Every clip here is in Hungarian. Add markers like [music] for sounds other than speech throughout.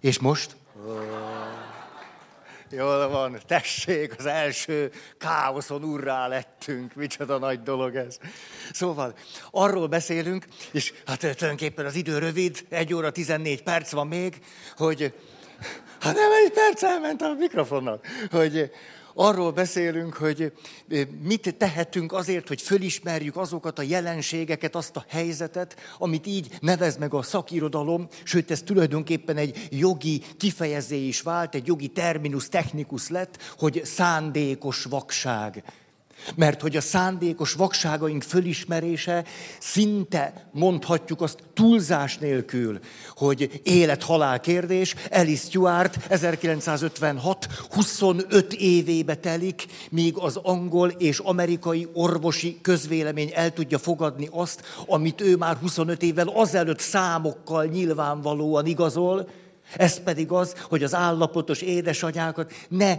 És most? Jól van, tessék, az első káoszon urrá lettünk, micsoda nagy dolog ez. Szóval arról beszélünk, és hát tulajdonképpen az idő rövid, egy óra 14 perc van még, hogy hát nem egy perc elment a mikrofonnak, hogy arról beszélünk, hogy mit tehetünk azért, hogy fölismerjük azokat a jelenségeket, azt a helyzetet, amit így nevez meg a szakirodalom, sőt ez tulajdonképpen egy jogi kifejezé is vált, egy jogi terminus technikus lett, hogy szándékos vakság. Mert hogy a szándékos vakságaink fölismerése szinte mondhatjuk azt túlzás nélkül, hogy élet-halál kérdés. Alice Stewart 1956, 25 évébe telik, míg az angol és amerikai orvosi közvélemény el tudja fogadni azt, amit ő már 25 évvel azelőtt számokkal nyilvánvalóan igazol, ez pedig az, hogy az állapotos édesanyákat ne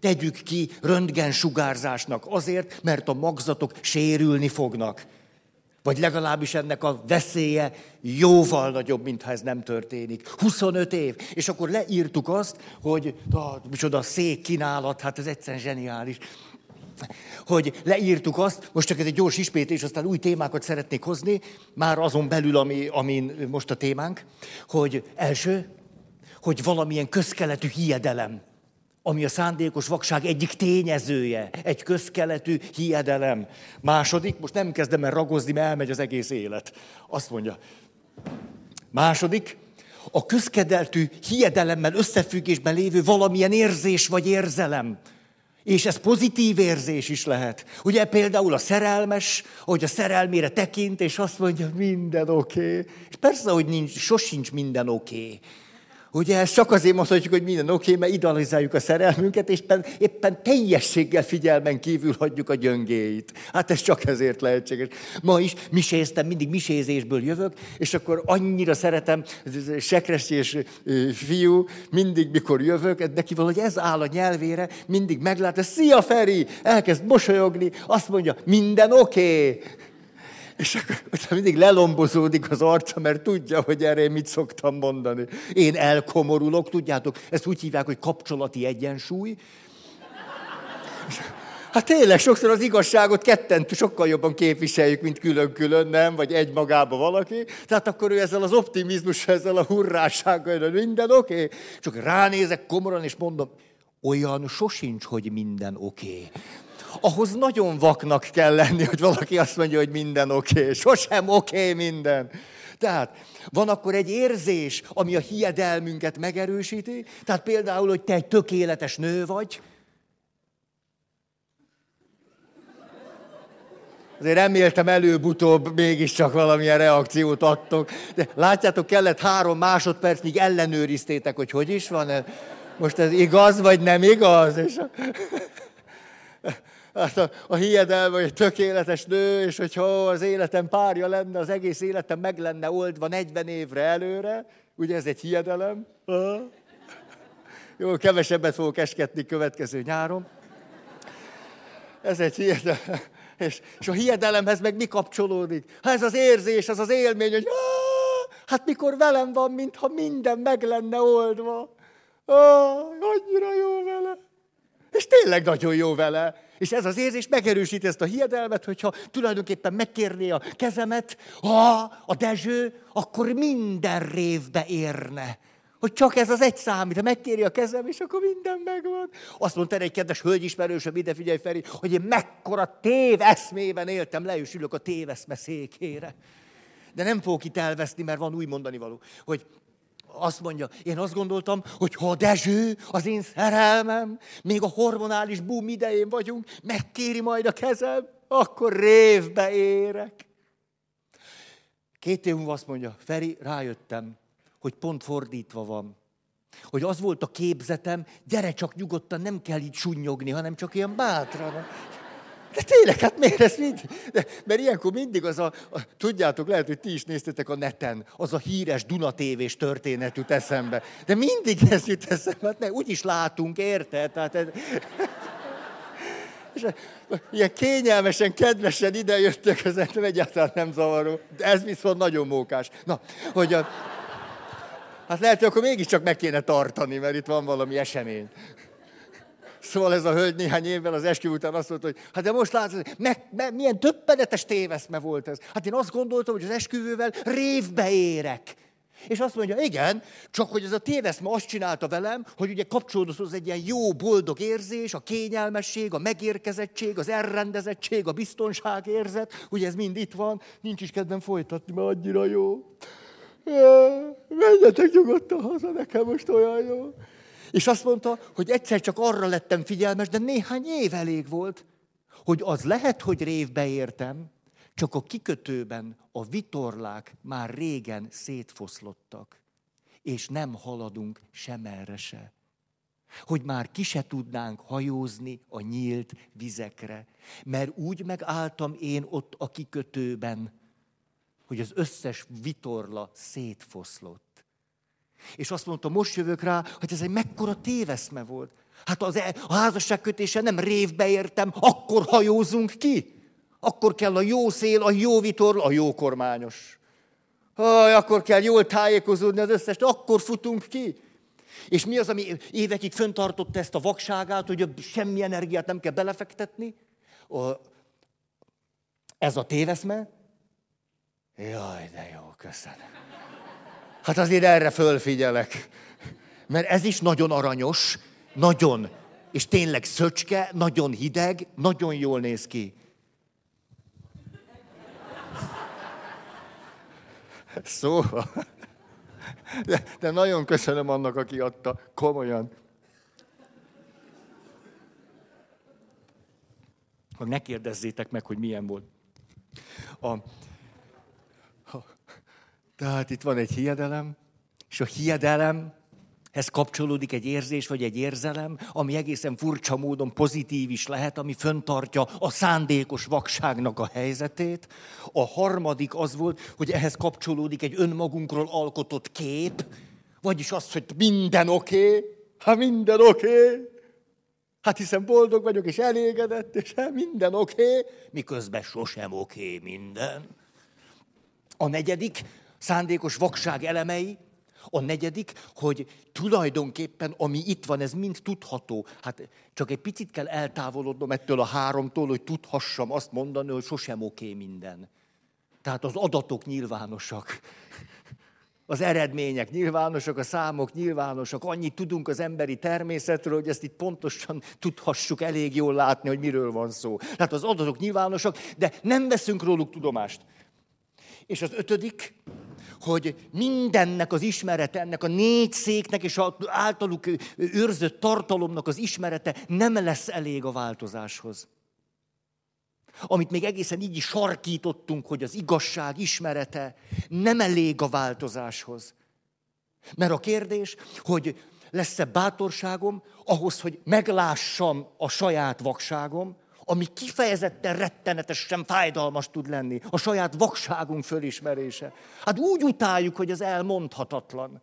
tegyük ki röntgen sugárzásnak azért, mert a magzatok sérülni fognak. Vagy legalábbis ennek a veszélye jóval nagyobb, mintha ez nem történik. 25 év. És akkor leírtuk azt, hogy ah, micsoda szék kínálat, hát ez egyszerűen zseniális hogy leírtuk azt, most csak ez egy gyors ismétlés, aztán új témákat szeretnék hozni, már azon belül, ami, amin most a témánk, hogy első, hogy valamilyen közkeletű hiedelem, ami a szándékos vakság egyik tényezője, egy közkeletű hiedelem. Második, most nem kezdem el ragozni, mert elmegy az egész élet. Azt mondja. Második, a közkedeltű hiedelemmel összefüggésben lévő valamilyen érzés vagy érzelem. És ez pozitív érzés is lehet. Ugye például a szerelmes, hogy a szerelmére tekint, és azt mondja, minden oké. Okay. És persze, hogy nincs, sosincs minden oké. Okay. Ugye ezt csak azért mondhatjuk, hogy minden oké, okay, mert idealizáljuk a szerelmünket, és éppen, éppen teljességgel figyelmen kívül hagyjuk a gyöngéit. Hát ez csak ezért lehetséges. Ma is miséztem, mindig misézésből jövök, és akkor annyira szeretem, Sekresi és fiú, mindig mikor jövök, neki valahogy ez áll a nyelvére, mindig meglát, szia Feri, elkezd mosolyogni, azt mondja, minden oké. Okay. És akkor utána mindig lelombozódik az arca, mert tudja, hogy erre én mit szoktam mondani. Én elkomorulok, tudjátok, ezt úgy hívják, hogy kapcsolati egyensúly. Hát tényleg, sokszor az igazságot ketten sokkal jobban képviseljük, mint külön-külön, nem? Vagy egy magába valaki. Tehát akkor ő ezzel az optimizmussal, ezzel a hurrásággal, hogy minden oké. Okay. Csak ránézek komoran, és mondom, olyan sosincs, hogy minden oké. Okay ahhoz nagyon vaknak kell lenni, hogy valaki azt mondja, hogy minden oké. Okay. Sosem oké okay minden. Tehát van akkor egy érzés, ami a hiedelmünket megerősíti. Tehát például, hogy te egy tökéletes nő vagy, Azért reméltem előbb-utóbb mégiscsak valamilyen reakciót adtok. De látjátok, kellett három másodperc, míg ellenőriztétek, hogy hogy is van. Most ez igaz, vagy nem igaz? És hát a, a hiedelme, egy tökéletes nő, és hogyha az életem párja lenne, az egész életem meg lenne oldva 40 évre előre, ugye ez egy hiedelem. Jó, kevesebbet fogok esketni következő nyáron. Ez egy hiedelem. És, és a hiedelemhez meg mi kapcsolódik? Ha ez az érzés, az az élmény, hogy hát mikor velem van, mintha minden meg lenne oldva. Ah, annyira jó vele. És tényleg nagyon jó vele. És ez az érzés megerősít ezt a hiedelmet, hogyha tulajdonképpen megkérné a kezemet, ha a Dezső, akkor minden révbe érne. Hogy csak ez az egy szám, de megkéri a kezem, és akkor minden megvan. Azt mondta egy kedves hölgyismerősöm, ide figyelj Feri, hogy én mekkora tév eszmében éltem, le is ülök a téveszme székére. De nem fogok itt elveszni, mert van új mondani való. Hogy azt mondja, én azt gondoltam, hogy ha Dezső, az én szerelmem, még a hormonális boom idején vagyunk, megkéri majd a kezem, akkor révbe érek. Két év múlva azt mondja, Feri, rájöttem, hogy pont fordítva van. Hogy az volt a képzetem, gyere csak nyugodtan, nem kell így sunnyogni, hanem csak ilyen bátran. De tényleg, hát miért ez mind? De, mert ilyenkor mindig az a, a, tudjátok, lehet, hogy ti is néztetek a neten, az a híres Duna tévés történet jut eszembe. De mindig ez jut eszembe, hát ne, úgyis látunk, érted? Tehát ez, és ilyen kényelmesen, kedvesen idejöttek, ez egyáltalán nem zavaró. De ez viszont nagyon mókás. Na, hogy a, Hát lehet, hogy akkor mégiscsak meg kéne tartani, mert itt van valami esemény. Szóval ez a hölgy néhány évvel az eskü után azt mondta, hogy hát de most látod, meg, meg, milyen többenetes téveszme volt ez. Hát én azt gondoltam, hogy az esküvővel révbe érek. És azt mondja, igen, csak hogy ez a téveszme azt csinálta velem, hogy ugye kapcsolódott egy ilyen jó, boldog érzés, a kényelmesség, a megérkezettség, az elrendezettség, a biztonságérzet, ugye ez mind itt van, nincs is kedvem folytatni, mert annyira jó. Menjetek nyugodtan haza, nekem most olyan jó. És azt mondta, hogy egyszer csak arra lettem figyelmes, de néhány év elég volt, hogy az lehet, hogy révbe értem, csak a kikötőben a vitorlák már régen szétfoszlottak, és nem haladunk sem erre se. Hogy már ki se tudnánk hajózni a nyílt vizekre, mert úgy megálltam én ott a kikötőben, hogy az összes vitorla szétfoszlott. És azt mondta, most jövök rá, hogy ez egy mekkora téveszme volt. Hát az, e- a házasságkötése nem révbe értem, akkor hajózunk ki. Akkor kell a jó szél, a jó vitorla, a jó kormányos. Haj, akkor kell jól tájékozódni az összes, akkor futunk ki. És mi az, ami évekig föntartott ezt a vakságát, hogy semmi energiát nem kell belefektetni? Ez a téveszme? Jaj, de jó, köszönöm. Hát azért erre fölfigyelek. Mert ez is nagyon aranyos, nagyon, és tényleg szöcske, nagyon hideg, nagyon jól néz ki. Szóval. De, de nagyon köszönöm annak, aki adta. Komolyan. Hogy ne kérdezzétek meg, hogy milyen volt. A, tehát itt van egy hiedelem, és a hiedelem ez kapcsolódik egy érzés vagy egy érzelem, ami egészen furcsa módon pozitív is lehet, ami föntartja a szándékos vakságnak a helyzetét. A harmadik az volt, hogy ehhez kapcsolódik egy önmagunkról alkotott kép, vagyis az, hogy minden oké, okay, hát minden oké, okay. hát hiszen boldog vagyok és elégedett, és hát minden oké, okay, miközben sosem oké okay minden. A negyedik, szándékos vakság elemei, a negyedik, hogy tulajdonképpen, ami itt van, ez mind tudható. Hát csak egy picit kell eltávolodnom ettől a háromtól, hogy tudhassam azt mondani, hogy sosem oké minden. Tehát az adatok nyilvánosak. Az eredmények nyilvánosak, a számok nyilvánosak, annyit tudunk az emberi természetről, hogy ezt itt pontosan tudhassuk elég jól látni, hogy miről van szó. Tehát az adatok nyilvánosak, de nem veszünk róluk tudomást. És az ötödik, hogy mindennek az ismerete, ennek a négy széknek és általuk őrzött tartalomnak az ismerete nem lesz elég a változáshoz. Amit még egészen így is sarkítottunk, hogy az igazság ismerete nem elég a változáshoz. Mert a kérdés, hogy lesz-e bátorságom ahhoz, hogy meglássam a saját vakságom, ami kifejezetten rettenetesen fájdalmas tud lenni, a saját vakságunk fölismerése. Hát úgy utáljuk, hogy az elmondhatatlan.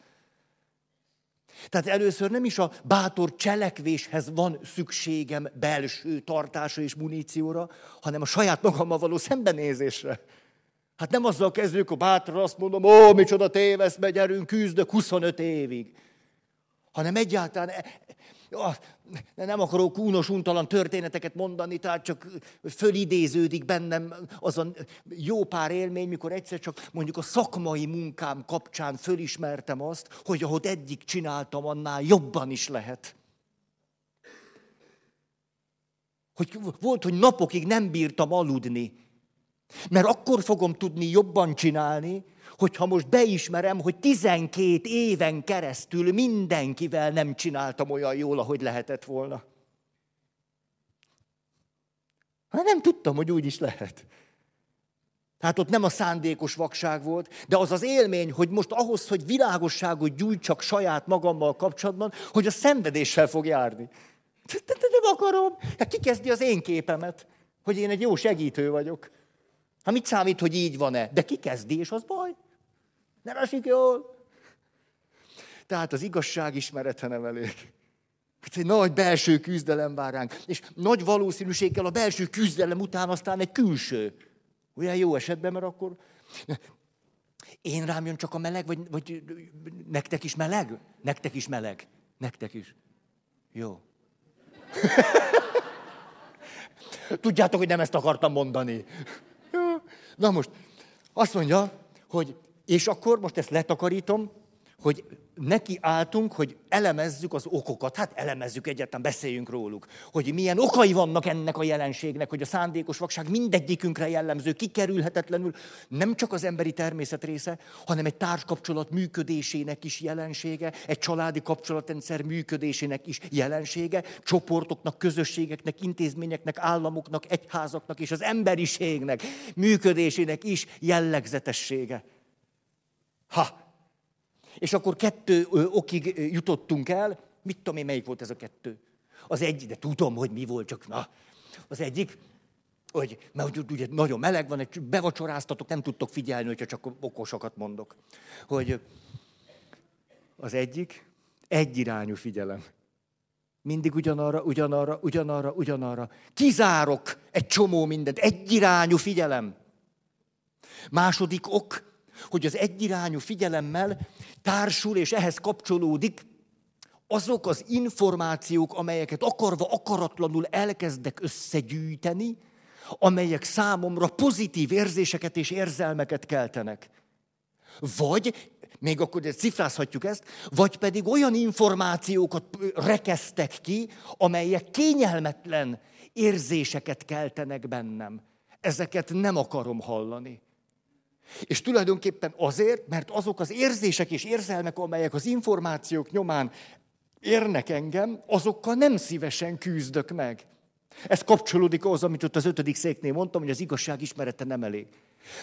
Tehát először nem is a bátor cselekvéshez van szükségem belső tartása és munícióra, hanem a saját magammal való szembenézésre. Hát nem azzal kezdők, a bátor azt mondom, ó, micsoda téveszme, gyerünk, küzdök 25 évig. Hanem egyáltalán nem akarok kúnos, untalan történeteket mondani, tehát csak fölidéződik bennem az a jó pár élmény, mikor egyszer csak mondjuk a szakmai munkám kapcsán fölismertem azt, hogy ahogy eddig csináltam, annál jobban is lehet. Hogy volt, hogy napokig nem bírtam aludni, mert akkor fogom tudni jobban csinálni, hogyha most beismerem, hogy 12 éven keresztül mindenkivel nem csináltam olyan jól, ahogy lehetett volna. Hát nem tudtam, hogy úgy is lehet. Hát ott nem a szándékos vakság volt, de az az élmény, hogy most ahhoz, hogy világosságot gyújtsak saját magammal kapcsolatban, hogy a szenvedéssel fog járni. De, de, de nem akarom. Hát ki kezdi az én képemet, hogy én egy jó segítő vagyok. Hát mit számít, hogy így van-e? De ki kezdi, és az baj. Nem esik jól. Tehát az igazság ismerete nem elég. Hát egy nagy belső küzdelem vár ránk. És nagy valószínűséggel a belső küzdelem után aztán egy külső. Olyan jó esetben, mert akkor... Én rám jön csak a meleg, vagy, vagy nektek is meleg? Nektek is meleg. Nektek is. Jó. [laughs] Tudjátok, hogy nem ezt akartam mondani. Na most, azt mondja, hogy és akkor most ezt letakarítom, hogy neki álltunk, hogy elemezzük az okokat. Hát elemezzük egyáltalán, beszéljünk róluk. Hogy milyen okai vannak ennek a jelenségnek, hogy a szándékos vakság mindegyikünkre jellemző, kikerülhetetlenül nem csak az emberi természet része, hanem egy társkapcsolat működésének is jelensége, egy családi kapcsolatrendszer működésének is jelensége, csoportoknak, közösségeknek, intézményeknek, államoknak, egyházaknak és az emberiségnek működésének is jellegzetessége. Ha! És akkor kettő okig jutottunk el. Mit tudom én, melyik volt ez a kettő? Az egy, de tudom, hogy mi volt, csak na. Az egyik, hogy, mert ugye nagyon meleg van, egy bevacsoráztatok, nem tudtok figyelni, hogyha csak okosokat mondok. Hogy az egyik, egyirányú figyelem. Mindig ugyanarra, ugyanarra, ugyanarra, ugyanarra. Kizárok egy csomó mindent. Egyirányú figyelem. Második ok, hogy az egyirányú figyelemmel társul és ehhez kapcsolódik azok az információk, amelyeket akarva, akaratlanul elkezdek összegyűjteni, amelyek számomra pozitív érzéseket és érzelmeket keltenek. Vagy, még akkor cifrázhatjuk ezt, vagy pedig olyan információkat rekesztek ki, amelyek kényelmetlen érzéseket keltenek bennem. Ezeket nem akarom hallani. És tulajdonképpen azért, mert azok az érzések és érzelmek, amelyek az információk nyomán érnek engem, azokkal nem szívesen küzdök meg. Ez kapcsolódik ahhoz, amit ott az ötödik széknél mondtam, hogy az igazság ismerete nem elég.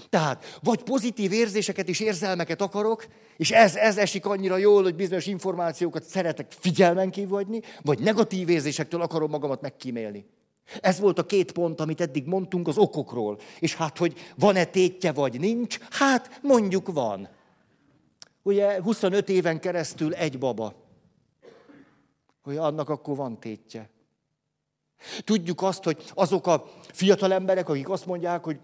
Tehát, vagy pozitív érzéseket és érzelmeket akarok, és ez, ez esik annyira jól, hogy bizonyos információkat szeretek figyelmen kívül vagy negatív érzésektől akarom magamat megkímélni. Ez volt a két pont, amit eddig mondtunk az okokról. És hát, hogy van-e tétje, vagy nincs? Hát, mondjuk van. Ugye 25 éven keresztül egy baba. Hogy annak akkor van tétje. Tudjuk azt, hogy azok a fiatal emberek, akik azt mondják, hogy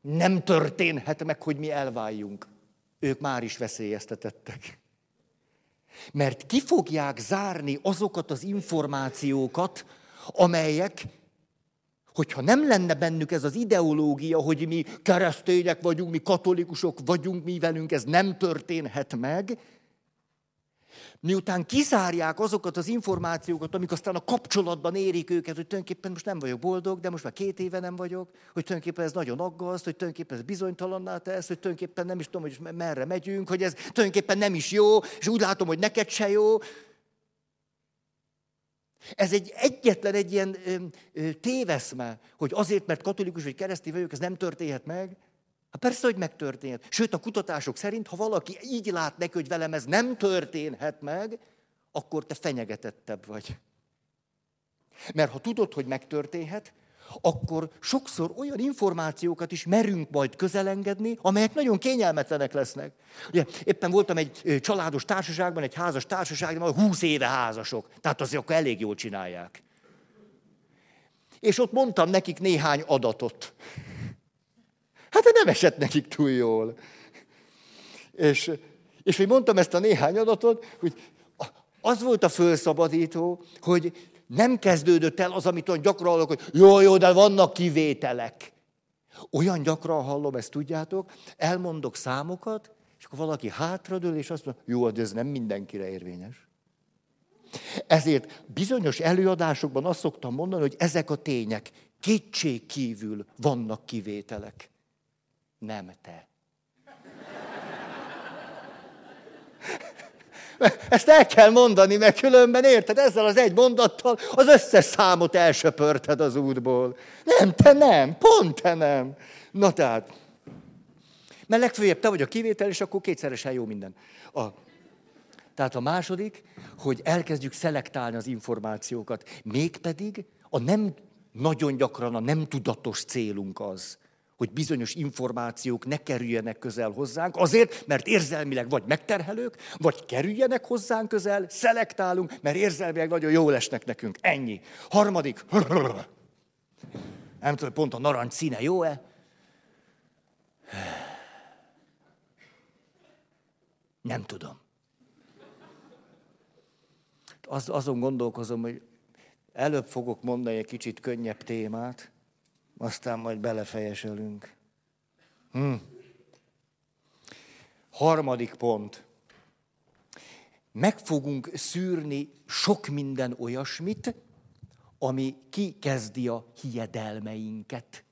nem történhet meg, hogy mi elváljunk. Ők már is veszélyeztetettek. Mert ki fogják zárni azokat az információkat, amelyek hogyha nem lenne bennük ez az ideológia, hogy mi keresztények vagyunk, mi katolikusok vagyunk, mi velünk ez nem történhet meg, miután kizárják azokat az információkat, amik aztán a kapcsolatban érik őket, hogy tulajdonképpen most nem vagyok boldog, de most már két éve nem vagyok, hogy tulajdonképpen ez nagyon aggaszt, hogy tulajdonképpen ez bizonytalanná tesz, hogy tulajdonképpen nem is tudom, hogy merre megyünk, hogy ez tulajdonképpen nem is jó, és úgy látom, hogy neked se jó, ez egy egyetlen egy ilyen ö, ö, téveszme, hogy azért, mert katolikus vagy keresztény vagyok, ez nem történhet meg. Hát persze, hogy megtörténhet. Sőt, a kutatások szerint, ha valaki így lát neki, hogy velem ez nem történhet meg, akkor te fenyegetettebb vagy. Mert ha tudod, hogy megtörténhet, akkor sokszor olyan információkat is merünk majd közelengedni, amelyek nagyon kényelmetlenek lesznek. Ugye, éppen voltam egy családos társaságban, egy házas társaságban, 20 éve házasok, tehát azért akkor elég jól csinálják. És ott mondtam nekik néhány adatot. Hát nem esett nekik túl jól. És, és hogy mondtam ezt a néhány adatot, hogy az volt a fölszabadító, hogy nem kezdődött el az, amit olyan gyakran hallok, hogy jó, jó, de vannak kivételek. Olyan gyakran hallom, ezt tudjátok, elmondok számokat, és akkor valaki hátradől, és azt mondja, jó, de ez nem mindenkire érvényes. Ezért bizonyos előadásokban azt szoktam mondani, hogy ezek a tények kétség kívül vannak kivételek. Nem te. Ezt el kell mondani, mert különben érted, ezzel az egy mondattal az összes számot elsöpörted az útból. Nem, te nem, pont te nem. Na tehát, mert legfőjebb te vagy a kivétel, és akkor kétszeresen jó minden. A, tehát a második, hogy elkezdjük szelektálni az információkat. Mégpedig a nem nagyon gyakran a nem tudatos célunk az, hogy bizonyos információk ne kerüljenek közel hozzánk, azért, mert érzelmileg vagy megterhelők, vagy kerüljenek hozzánk közel, szelektálunk, mert érzelmileg nagyon jól esnek nekünk. Ennyi. Harmadik. Nem tudom, pont a narancs színe jó-e? Nem tudom. Az, azon gondolkozom, hogy előbb fogok mondani egy kicsit könnyebb témát, aztán majd belefejeselünk. Hm. Harmadik pont. Meg fogunk szűrni sok minden olyasmit, ami kikezdi a hiedelmeinket.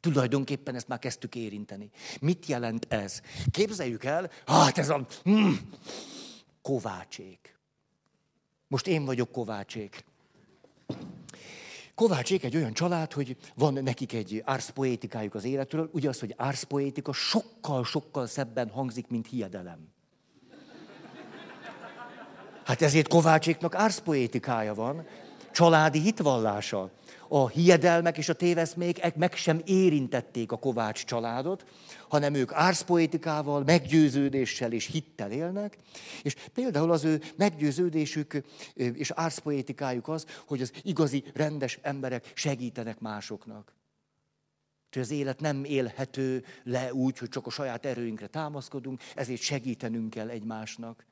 Tulajdonképpen ezt már kezdtük érinteni. Mit jelent ez? Képzeljük el, hát ez a mm, kovácsék. Most én vagyok kovácsék. Kovácsék egy olyan család, hogy van nekik egy árszpoétikájuk az életről. Ugye az, hogy árszpoétika sokkal-sokkal szebben hangzik, mint hiedelem. Hát ezért Kovácséknak árszpoétikája van, családi hitvallása. A hiedelmek és a téveszmék meg sem érintették a Kovács családot, hanem ők árszpoétikával, meggyőződéssel és hittel élnek, és például az ő meggyőződésük és árszpoétikájuk az, hogy az igazi, rendes emberek segítenek másoknak. Hogy az élet nem élhető le úgy, hogy csak a saját erőinkre támaszkodunk, ezért segítenünk kell egymásnak.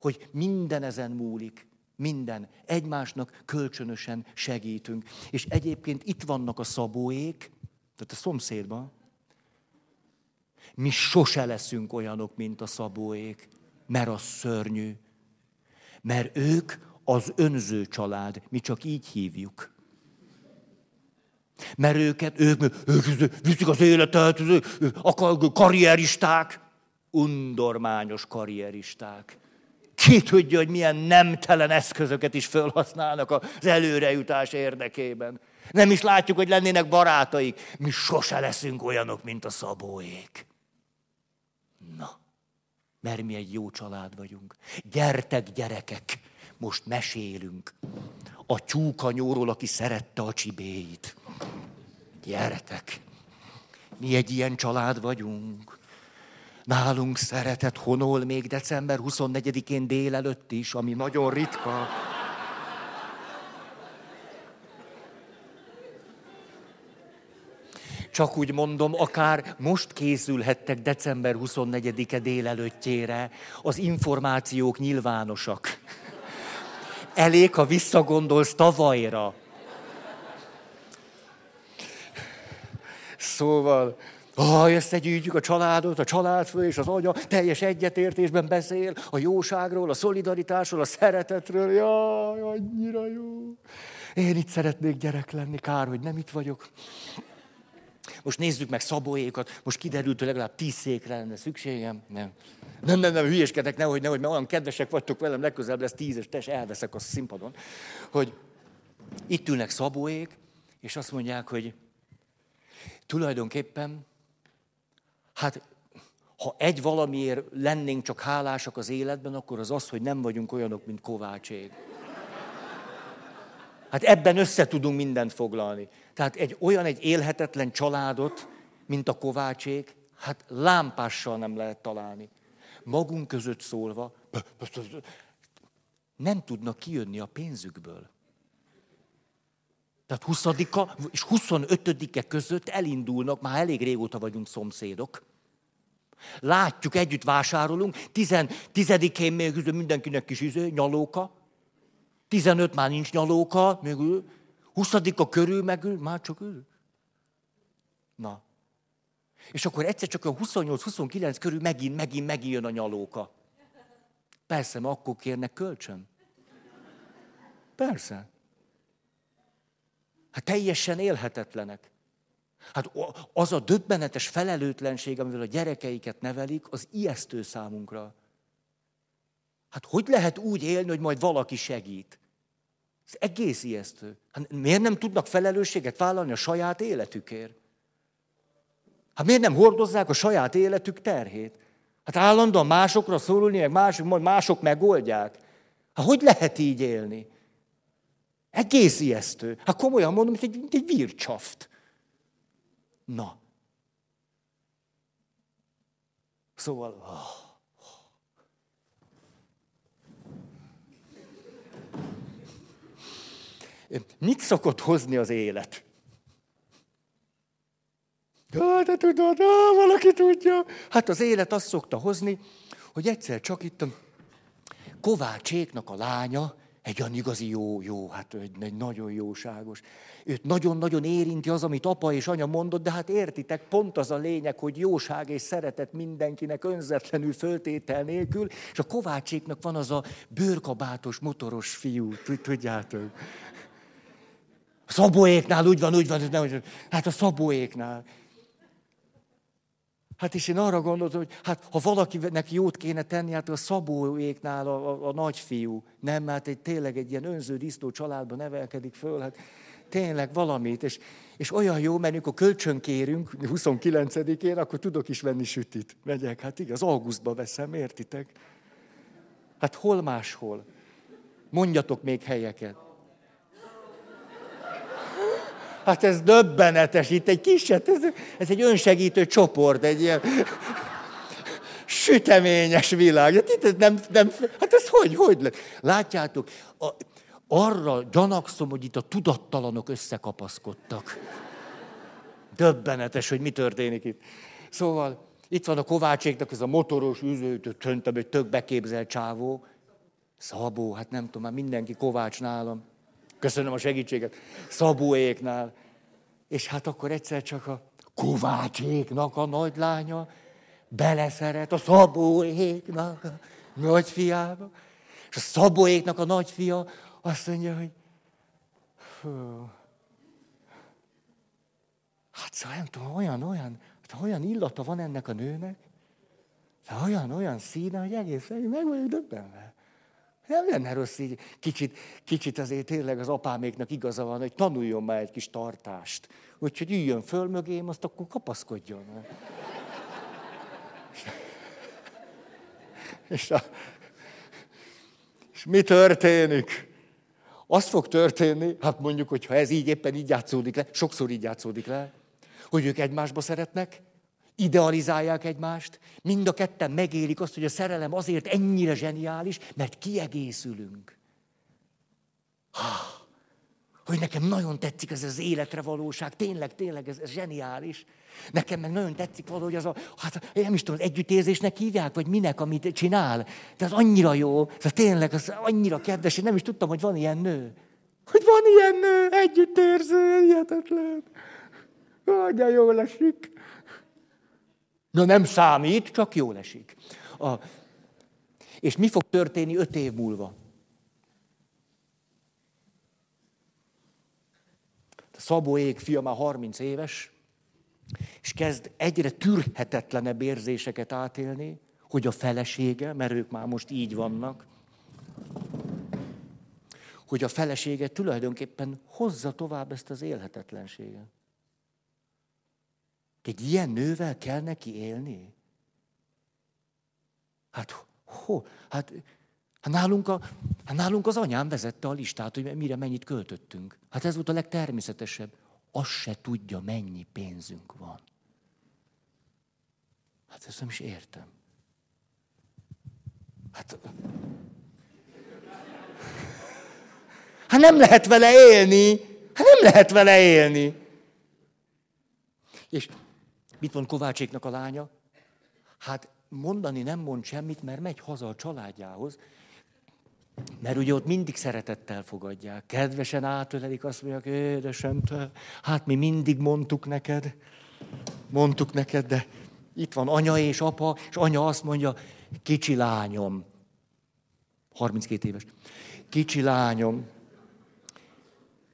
Hogy minden ezen múlik. Minden. Egymásnak kölcsönösen segítünk. És egyébként itt vannak a szabóék, tehát a szomszédban. Mi sose leszünk olyanok, mint a szabóék, mert az szörnyű. Mert ők az önző család, mi csak így hívjuk. Mert őket, ők, ők viszik az életet, akar, karrieristák, undormányos karrieristák. Ki tudja, hogy milyen nemtelen eszközöket is felhasználnak az előrejutás érdekében. Nem is látjuk, hogy lennének barátaik. Mi sose leszünk olyanok, mint a szabóék. Na, mert mi egy jó család vagyunk. Gyertek, gyerekek, most mesélünk. A tyúkanyóról, aki szerette a csibéit. Gyertek. Mi egy ilyen család vagyunk. Nálunk szeretet honol még december 24-én délelőtt is, ami nagyon ritka. Csak úgy mondom, akár most készülhettek december 24-e délelőttjére, az információk nyilvánosak. Elég, ha visszagondolsz tavalyra. Szóval, ha összegyűjtjük a családot, a családfő és az anya teljes egyetértésben beszél a jóságról, a szolidaritásról, a szeretetről. Jaj, annyira jó. Én itt szeretnék gyerek lenni, kár, hogy nem itt vagyok. Most nézzük meg szabóékat, most kiderült, hogy legalább tíz székre lenne szükségem. Nem. Nem, nem, nem, hülyeskedek, nehogy, nehogy, mert olyan kedvesek vagytok velem, legközelebb lesz tízes, tes, elveszek a színpadon. Hogy itt ülnek szabóék, és azt mondják, hogy tulajdonképpen, hát ha egy valamiért lennénk csak hálásak az életben, akkor az az, hogy nem vagyunk olyanok, mint Kovácsék. Hát ebben össze tudunk mindent foglalni. Tehát egy olyan egy élhetetlen családot, mint a Kovácsék, hát lámpással nem lehet találni. Magunk között szólva, nem tudnak kijönni a pénzükből. Tehát 20 és 25-e között elindulnak, már elég régóta vagyunk szomszédok. Látjuk, együtt vásárolunk, 10-én még mindenkinek kis izé, nyalóka, 15 már nincs nyalóka, még ül, 20 a körül megül, már csak ül. Na. És akkor egyszer csak a 28-29 körül megint, megint, megint jön a nyalóka. Persze, mert akkor kérnek kölcsön. Persze. Hát teljesen élhetetlenek. Hát az a döbbenetes felelőtlenség, amivel a gyerekeiket nevelik, az ijesztő számunkra. Hát hogy lehet úgy élni, hogy majd valaki segít? Ez egész ijesztő. Hát miért nem tudnak felelősséget vállalni a saját életükért? Hát miért nem hordozzák a saját életük terhét? Hát állandóan másokra szólulni, meg mások, majd mások megoldják. Hát hogy lehet így élni? Egész ijesztő. Hát komolyan mondom, hogy egy, egy vircsaft. Na. Szóval... Oh. Mit szokott hozni az élet? Ja, te tudod, ah, valaki tudja. Hát az élet azt szokta hozni, hogy egyszer csak itt a Kovácséknak a lánya, egy olyan igazi jó, jó, hát egy, egy nagyon jóságos. Őt nagyon-nagyon érinti az, amit apa és anya mondott, de hát értitek, pont az a lényeg, hogy jóság és szeretet mindenkinek önzetlenül föltétel nélkül, és a Kovácséknak van az a bőrkabátos, motoros fiú, tudjátok. A Szabóéknál úgy van, úgy van, nem, hát a Szabóéknál. Hát és én arra gondoltam, hogy hát ha valakinek jót kéne tenni, hát a Szabóéknál a, a, a nagyfiú. Nem, hát egy, tényleg egy ilyen önző disznó családban nevelkedik föl, hát tényleg valamit. És, és olyan jó, mert amikor kölcsönkérünk 29-én, akkor tudok is venni sütit. Megyek, hát igaz, augusztba veszem, értitek? Hát hol máshol? Mondjatok még helyeket. Hát ez döbbenetes, itt egy kiset, ez, ez egy önsegítő csoport, egy ilyen süteményes világ. Hát, itt ez nem, nem, hát ez hogy, hogy lett? Látjátok, a, arra gyanakszom, hogy itt a tudattalanok összekapaszkodtak. Döbbenetes, hogy mi történik itt. Szóval itt van a Kovácséknak ez a motoros üzőt, töntöm, egy tök beképzelt csávó. Szabó, hát nem tudom, már mindenki Kovács nálam. Köszönöm a segítséget. Szabóéknál. És hát akkor egyszer csak a Kovácséknak a nagylánya beleszeret a Szabóéknak a nagyfiába. És a Szabóéknak a nagyfia azt mondja, hogy fú, hát szóval nem tudom, olyan, olyan, hát olyan illata van ennek a nőnek, olyan, olyan színe, hogy egész meg vagyok döbbenve. Nem lenne rossz így. Kicsit, kicsit azért tényleg az apáméknak igaza van, hogy tanuljon már egy kis tartást. Úgyhogy üljön föl mögém, azt akkor kapaszkodjon. És, a, és mi történik? Az fog történni, hát mondjuk, hogyha ez így éppen így játszódik le, sokszor így játszódik le, hogy ők egymásba szeretnek, idealizálják egymást, mind a ketten megélik azt, hogy a szerelem azért ennyire zseniális, mert kiegészülünk. Hogy nekem nagyon tetszik ez az életre valóság, tényleg, tényleg ez, ez zseniális. Nekem meg nagyon tetszik valahogy az a, hát nem is tudom, az együttérzésnek hívják, vagy minek, amit csinál. De az annyira jó, ez tényleg az annyira kedves, én nem is tudtam, hogy van ilyen nő. Hogy van ilyen nő, együttérző, hihetetlen. Hogy jól esik. Na nem számít, csak jól esik. A, és mi fog történni öt év múlva? A Szabó Ég fia már 30 éves, és kezd egyre tűrhetetlenebb érzéseket átélni, hogy a felesége, mert ők már most így vannak, hogy a felesége tulajdonképpen hozza tovább ezt az élhetetlenséget. Egy ilyen nővel kell neki élni? Hát, ho, hát, hát, nálunk, a, hát nálunk az anyám vezette a listát, hogy mire mennyit költöttünk. Hát ez volt a legtermészetesebb. Azt se tudja, mennyi pénzünk van. Hát ezt nem is értem. Hát, hát nem lehet vele élni. Hát nem lehet vele élni. És Mit mond Kovácséknak a lánya? Hát mondani nem mond semmit, mert megy haza a családjához, mert ugye ott mindig szeretettel fogadják. Kedvesen átölelik, azt mondják, édesem, te, hát mi mindig mondtuk neked, mondtuk neked, de itt van anya és apa, és anya azt mondja, kicsi lányom, 32 éves, kicsi lányom,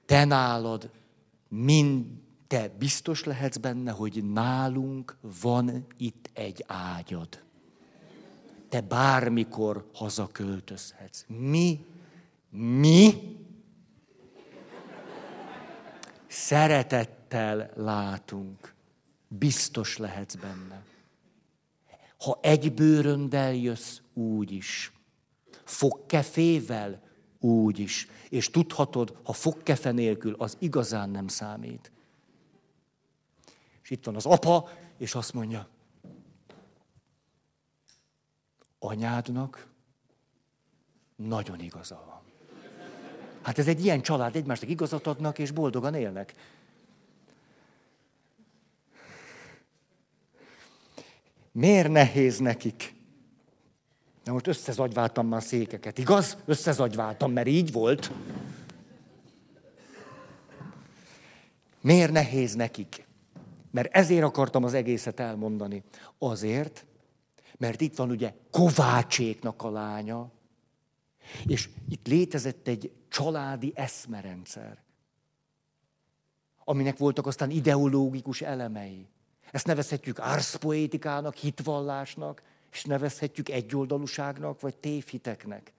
te nálad mind te biztos lehetsz benne, hogy nálunk van itt egy ágyad. Te bármikor hazaköltözhetsz. Mi, mi szeretettel látunk. Biztos lehetsz benne. Ha egy bőröndel jössz, úgy is. Fogkefével, úgy is. És tudhatod, ha fogkefe nélkül, az igazán nem számít. És itt van az apa, és azt mondja, anyádnak nagyon igaza van. Hát ez egy ilyen család, egymásnak igazat adnak, és boldogan élnek. Miért nehéz nekik? De most összezagyváltam már székeket, igaz? Összezagyváltam, mert így volt. Miért nehéz nekik? Mert ezért akartam az egészet elmondani. Azért, mert itt van ugye Kovácséknak a lánya, és itt létezett egy családi eszmerendszer, aminek voltak aztán ideológikus elemei. Ezt nevezhetjük árszpoétikának, hitvallásnak, és nevezhetjük egyoldalúságnak, vagy tévhiteknek.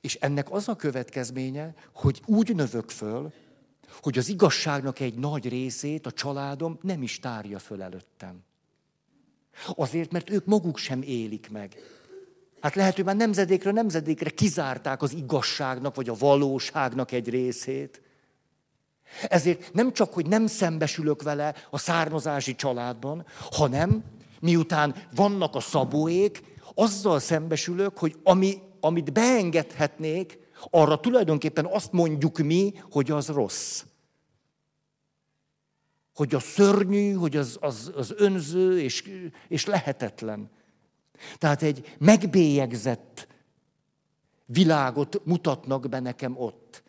És ennek az a következménye, hogy úgy növök föl, hogy az igazságnak egy nagy részét a családom nem is tárja föl előttem. Azért, mert ők maguk sem élik meg. Hát lehet, hogy már nemzedékre nemzedékre kizárták az igazságnak, vagy a valóságnak egy részét. Ezért nem csak, hogy nem szembesülök vele a származási családban, hanem miután vannak a szabóék, azzal szembesülök, hogy ami, amit beengedhetnék, arra tulajdonképpen azt mondjuk mi, hogy az rossz. Hogy az szörnyű, hogy az, az, az önző és, és lehetetlen. Tehát egy megbélyegzett világot mutatnak be nekem ott.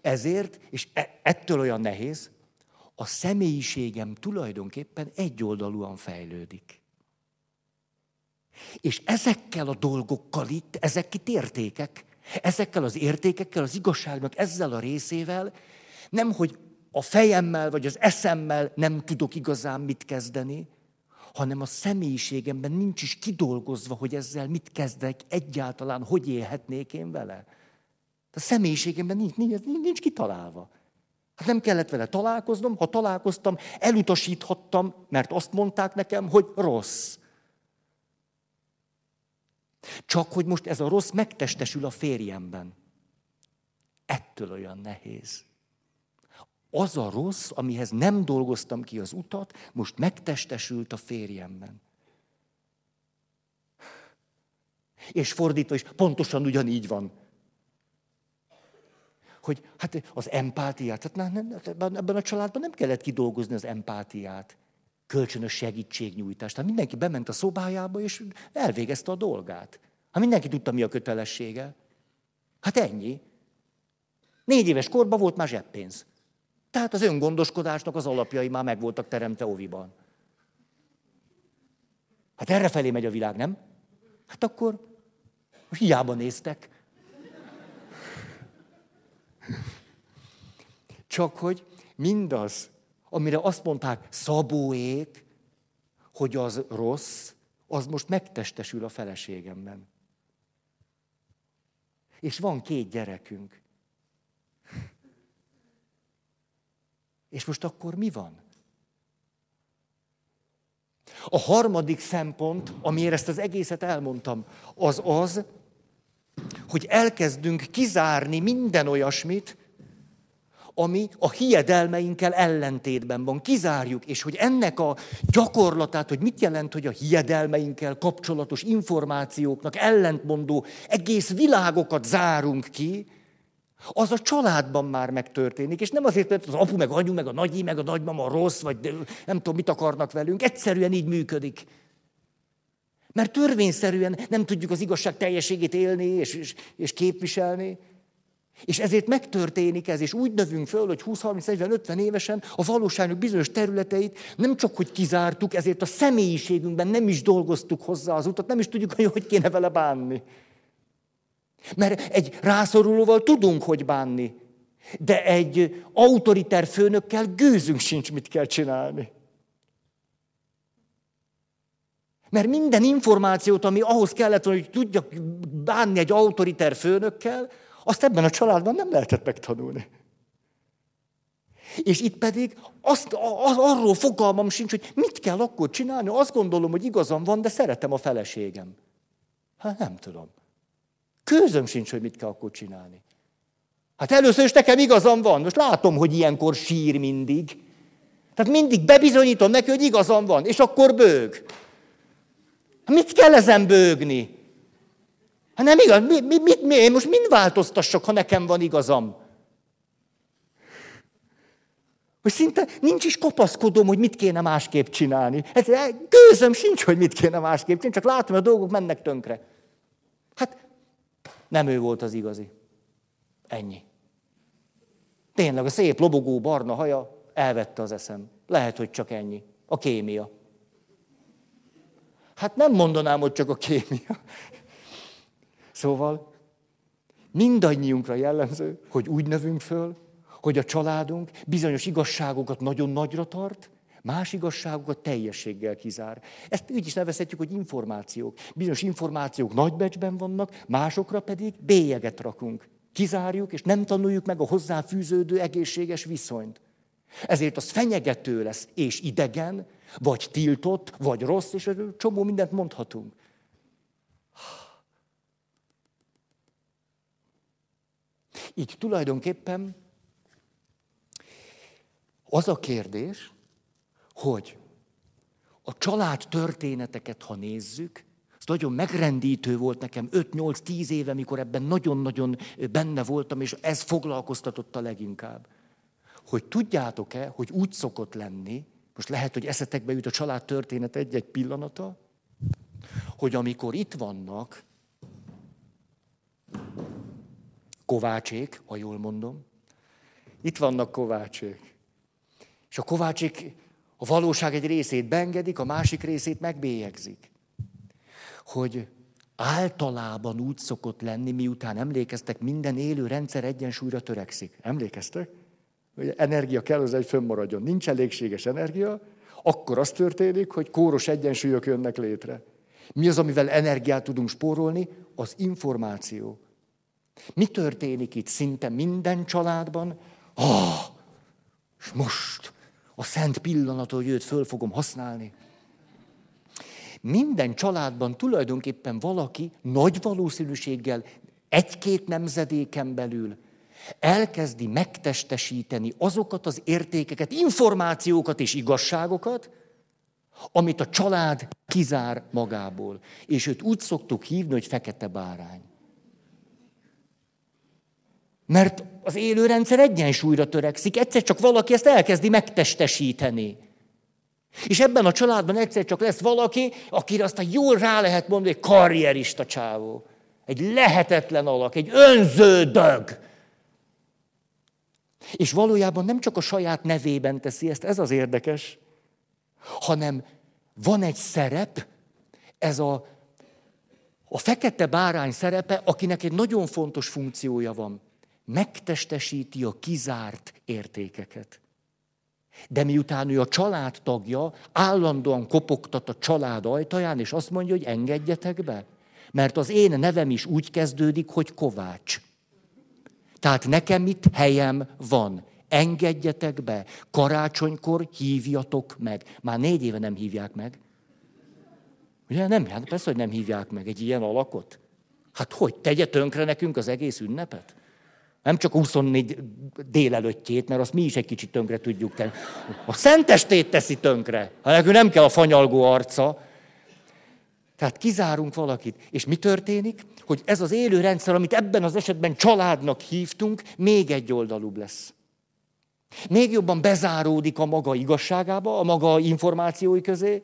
Ezért, és e, ettől olyan nehéz, a személyiségem tulajdonképpen egyoldalúan fejlődik. És ezekkel a dolgokkal itt, ezek itt értékek, ezekkel az értékekkel, az igazságnak ezzel a részével, nem hogy a fejemmel vagy az eszemmel nem tudok igazán mit kezdeni, hanem a személyiségemben nincs is kidolgozva, hogy ezzel mit kezdek, egyáltalán hogy élhetnék én vele. A személyiségemben nincs, nincs, nincs kitalálva. Hát nem kellett vele találkoznom, ha találkoztam, elutasíthattam, mert azt mondták nekem, hogy rossz. Csak hogy most ez a rossz megtestesül a férjemben. Ettől olyan nehéz. Az a rossz, amihez nem dolgoztam ki az utat, most megtestesült a férjemben. És fordítva is pontosan ugyanígy van hogy hát az empátiát, hát nem, nem, ebben a családban nem kellett kidolgozni az empátiát, kölcsönös segítségnyújtást. Tehát mindenki bement a szobájába, és elvégezte a dolgát. Hát mindenki tudta, mi a kötelessége. Hát ennyi. Négy éves korban volt már zseppénz. Tehát az öngondoskodásnak az alapjai már meg voltak teremte oviban. Hát erre felé megy a világ, nem? Hát akkor hiába néztek. Csak hogy mindaz, amire azt mondták szabóék, hogy az rossz, az most megtestesül a feleségemben. És van két gyerekünk. És most akkor mi van? A harmadik szempont, amiért ezt az egészet elmondtam, az az, hogy elkezdünk kizárni minden olyasmit, ami a hiedelmeinkkel ellentétben van. Kizárjuk, és hogy ennek a gyakorlatát, hogy mit jelent, hogy a hiedelmeinkkel kapcsolatos információknak ellentmondó egész világokat zárunk ki, az a családban már megtörténik, és nem azért, mert az apu, meg anyu, meg a nagyi, meg a nagymama rossz, vagy nem tudom, mit akarnak velünk, egyszerűen így működik. Mert törvényszerűen nem tudjuk az igazság teljességét élni és, és, és képviselni. És ezért megtörténik ez, és úgy növünk föl, hogy 20, 30, 40, 50 évesen a valóságnak bizonyos területeit nem csak, hogy kizártuk, ezért a személyiségünkben nem is dolgoztuk hozzá az utat, nem is tudjuk, hogy hogy kéne vele bánni. Mert egy rászorulóval tudunk, hogy bánni, de egy autoriter főnökkel gőzünk sincs, mit kell csinálni. Mert minden információt, ami ahhoz kellett, hogy tudjak bánni egy autoriter főnökkel, azt ebben a családban nem lehetett megtanulni. És itt pedig azt, az, arról fogalmam sincs, hogy mit kell akkor csinálni. Azt gondolom, hogy igazam van, de szeretem a feleségem. Hát nem tudom. Közöm sincs, hogy mit kell akkor csinálni. Hát először is nekem igazam van. Most látom, hogy ilyenkor sír mindig. Tehát mindig bebizonyítom neki, hogy igazam van, és akkor bőg. Mit kell ezen bőgni? Hát nem igaz, mi, mi, mit, mi, én most mind változtassak, ha nekem van igazam? Hogy szinte nincs is kapaszkodom, hogy mit kéne másképp csinálni. Ez gőzöm sincs, hogy mit kéne másképp csinálni, csak látom, hogy a dolgok mennek tönkre. Hát nem ő volt az igazi. Ennyi. Tényleg a szép lobogó barna haja elvette az eszem. Lehet, hogy csak ennyi. A kémia. Hát nem mondanám, hogy csak a kémia. Szóval mindannyiunkra jellemző, hogy úgy növünk föl, hogy a családunk bizonyos igazságokat nagyon nagyra tart, más igazságokat teljességgel kizár. Ezt úgy is nevezhetjük, hogy információk. Bizonyos információk nagy becsben vannak, másokra pedig bélyeget rakunk. Kizárjuk, és nem tanuljuk meg a hozzáfűződő egészséges viszonyt. Ezért az fenyegető lesz, és idegen, vagy tiltott, vagy rossz, és csomó mindent mondhatunk. Így tulajdonképpen az a kérdés, hogy a család történeteket, ha nézzük, az nagyon megrendítő volt nekem 5-8-10 éve, mikor ebben nagyon-nagyon benne voltam, és ez foglalkoztatott a leginkább. Hogy tudjátok-e, hogy úgy szokott lenni, most lehet, hogy eszetekbe jut a család történet egy-egy pillanata, hogy amikor itt vannak kovácsék, ha jól mondom, itt vannak kovácsék, és a kovácsik a valóság egy részét beengedik, a másik részét megbélyegzik. Hogy általában úgy szokott lenni, miután emlékeztek, minden élő rendszer egyensúlyra törekszik. Emlékeztek? Hogy energia kell, az egy fönnmaradjon. Nincs elégséges energia, akkor az történik, hogy kóros egyensúlyok jönnek létre. Mi az, amivel energiát tudunk spórolni? Az információ. Mi történik itt szinte minden családban? Ah, és most a szent pillanat, hogy őt föl fogom használni. Minden családban tulajdonképpen valaki nagy valószínűséggel egy-két nemzedéken belül elkezdi megtestesíteni azokat az értékeket, információkat és igazságokat, amit a család kizár magából. És őt úgy szoktuk hívni, hogy fekete bárány. Mert az élőrendszer egyensúlyra törekszik, egyszer csak valaki ezt elkezdi megtestesíteni. És ebben a családban egyszer csak lesz valaki, akire aztán jól rá lehet mondani, hogy karrierista csávó. Egy lehetetlen alak, egy önződög. És valójában nem csak a saját nevében teszi ezt, ez az érdekes, hanem van egy szerep, ez a, a fekete bárány szerepe, akinek egy nagyon fontos funkciója van megtestesíti a kizárt értékeket. De miután ő a család tagja, állandóan kopogtat a család ajtaján, és azt mondja, hogy engedjetek be. Mert az én nevem is úgy kezdődik, hogy Kovács. Tehát nekem itt helyem van. Engedjetek be. Karácsonykor hívjatok meg. Már négy éve nem hívják meg. Ugye nem? Hát persze, hogy nem hívják meg egy ilyen alakot. Hát hogy? Tegye tönkre nekünk az egész ünnepet? Nem csak 24 délelőttjét, mert azt mi is egy kicsit tönkre tudjuk tenni. A szentestét teszi tönkre. Ha nekünk nem kell a fanyalgó arca. Tehát kizárunk valakit. És mi történik? Hogy ez az élő rendszer, amit ebben az esetben családnak hívtunk, még egy oldalúbb lesz. Még jobban bezáródik a maga igazságába, a maga információi közé,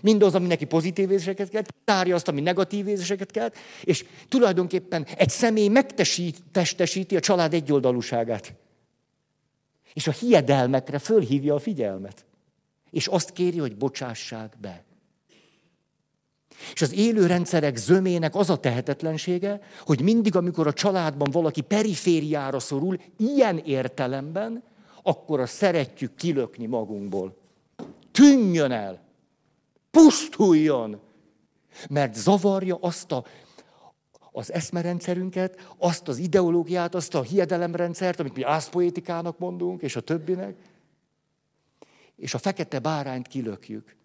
Mindaz, ami neki pozitív érzéseket kelt, tárja azt, ami negatív érzéseket kelt, és tulajdonképpen egy személy megtestesíti a család egyoldalúságát. És a hiedelmekre fölhívja a figyelmet. És azt kéri, hogy bocsássák be. És az élő rendszerek zömének az a tehetetlensége, hogy mindig, amikor a családban valaki perifériára szorul, ilyen értelemben, akkor a szeretjük kilökni magunkból. Tűnjön el! Pusztuljon, mert zavarja azt a, az eszmerendszerünket, azt az ideológiát, azt a hiedelemrendszert, amit mi ászpoétikának mondunk, és a többinek, és a fekete bárányt kilökjük.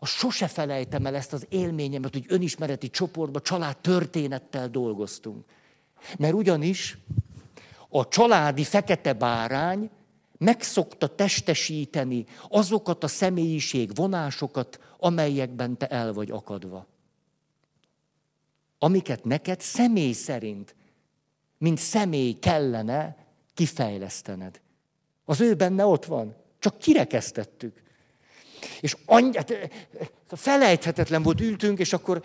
A sose felejtem el ezt az élményemet, hogy önismereti csoportban család történettel dolgoztunk. Mert ugyanis a családi fekete bárány megszokta testesíteni azokat a személyiség vonásokat, amelyekben te el vagy akadva. Amiket neked személy szerint, mint személy kellene kifejlesztened. Az ő benne ott van. Csak kirekesztettük. És annyi, hát, felejthetetlen volt, ültünk, és akkor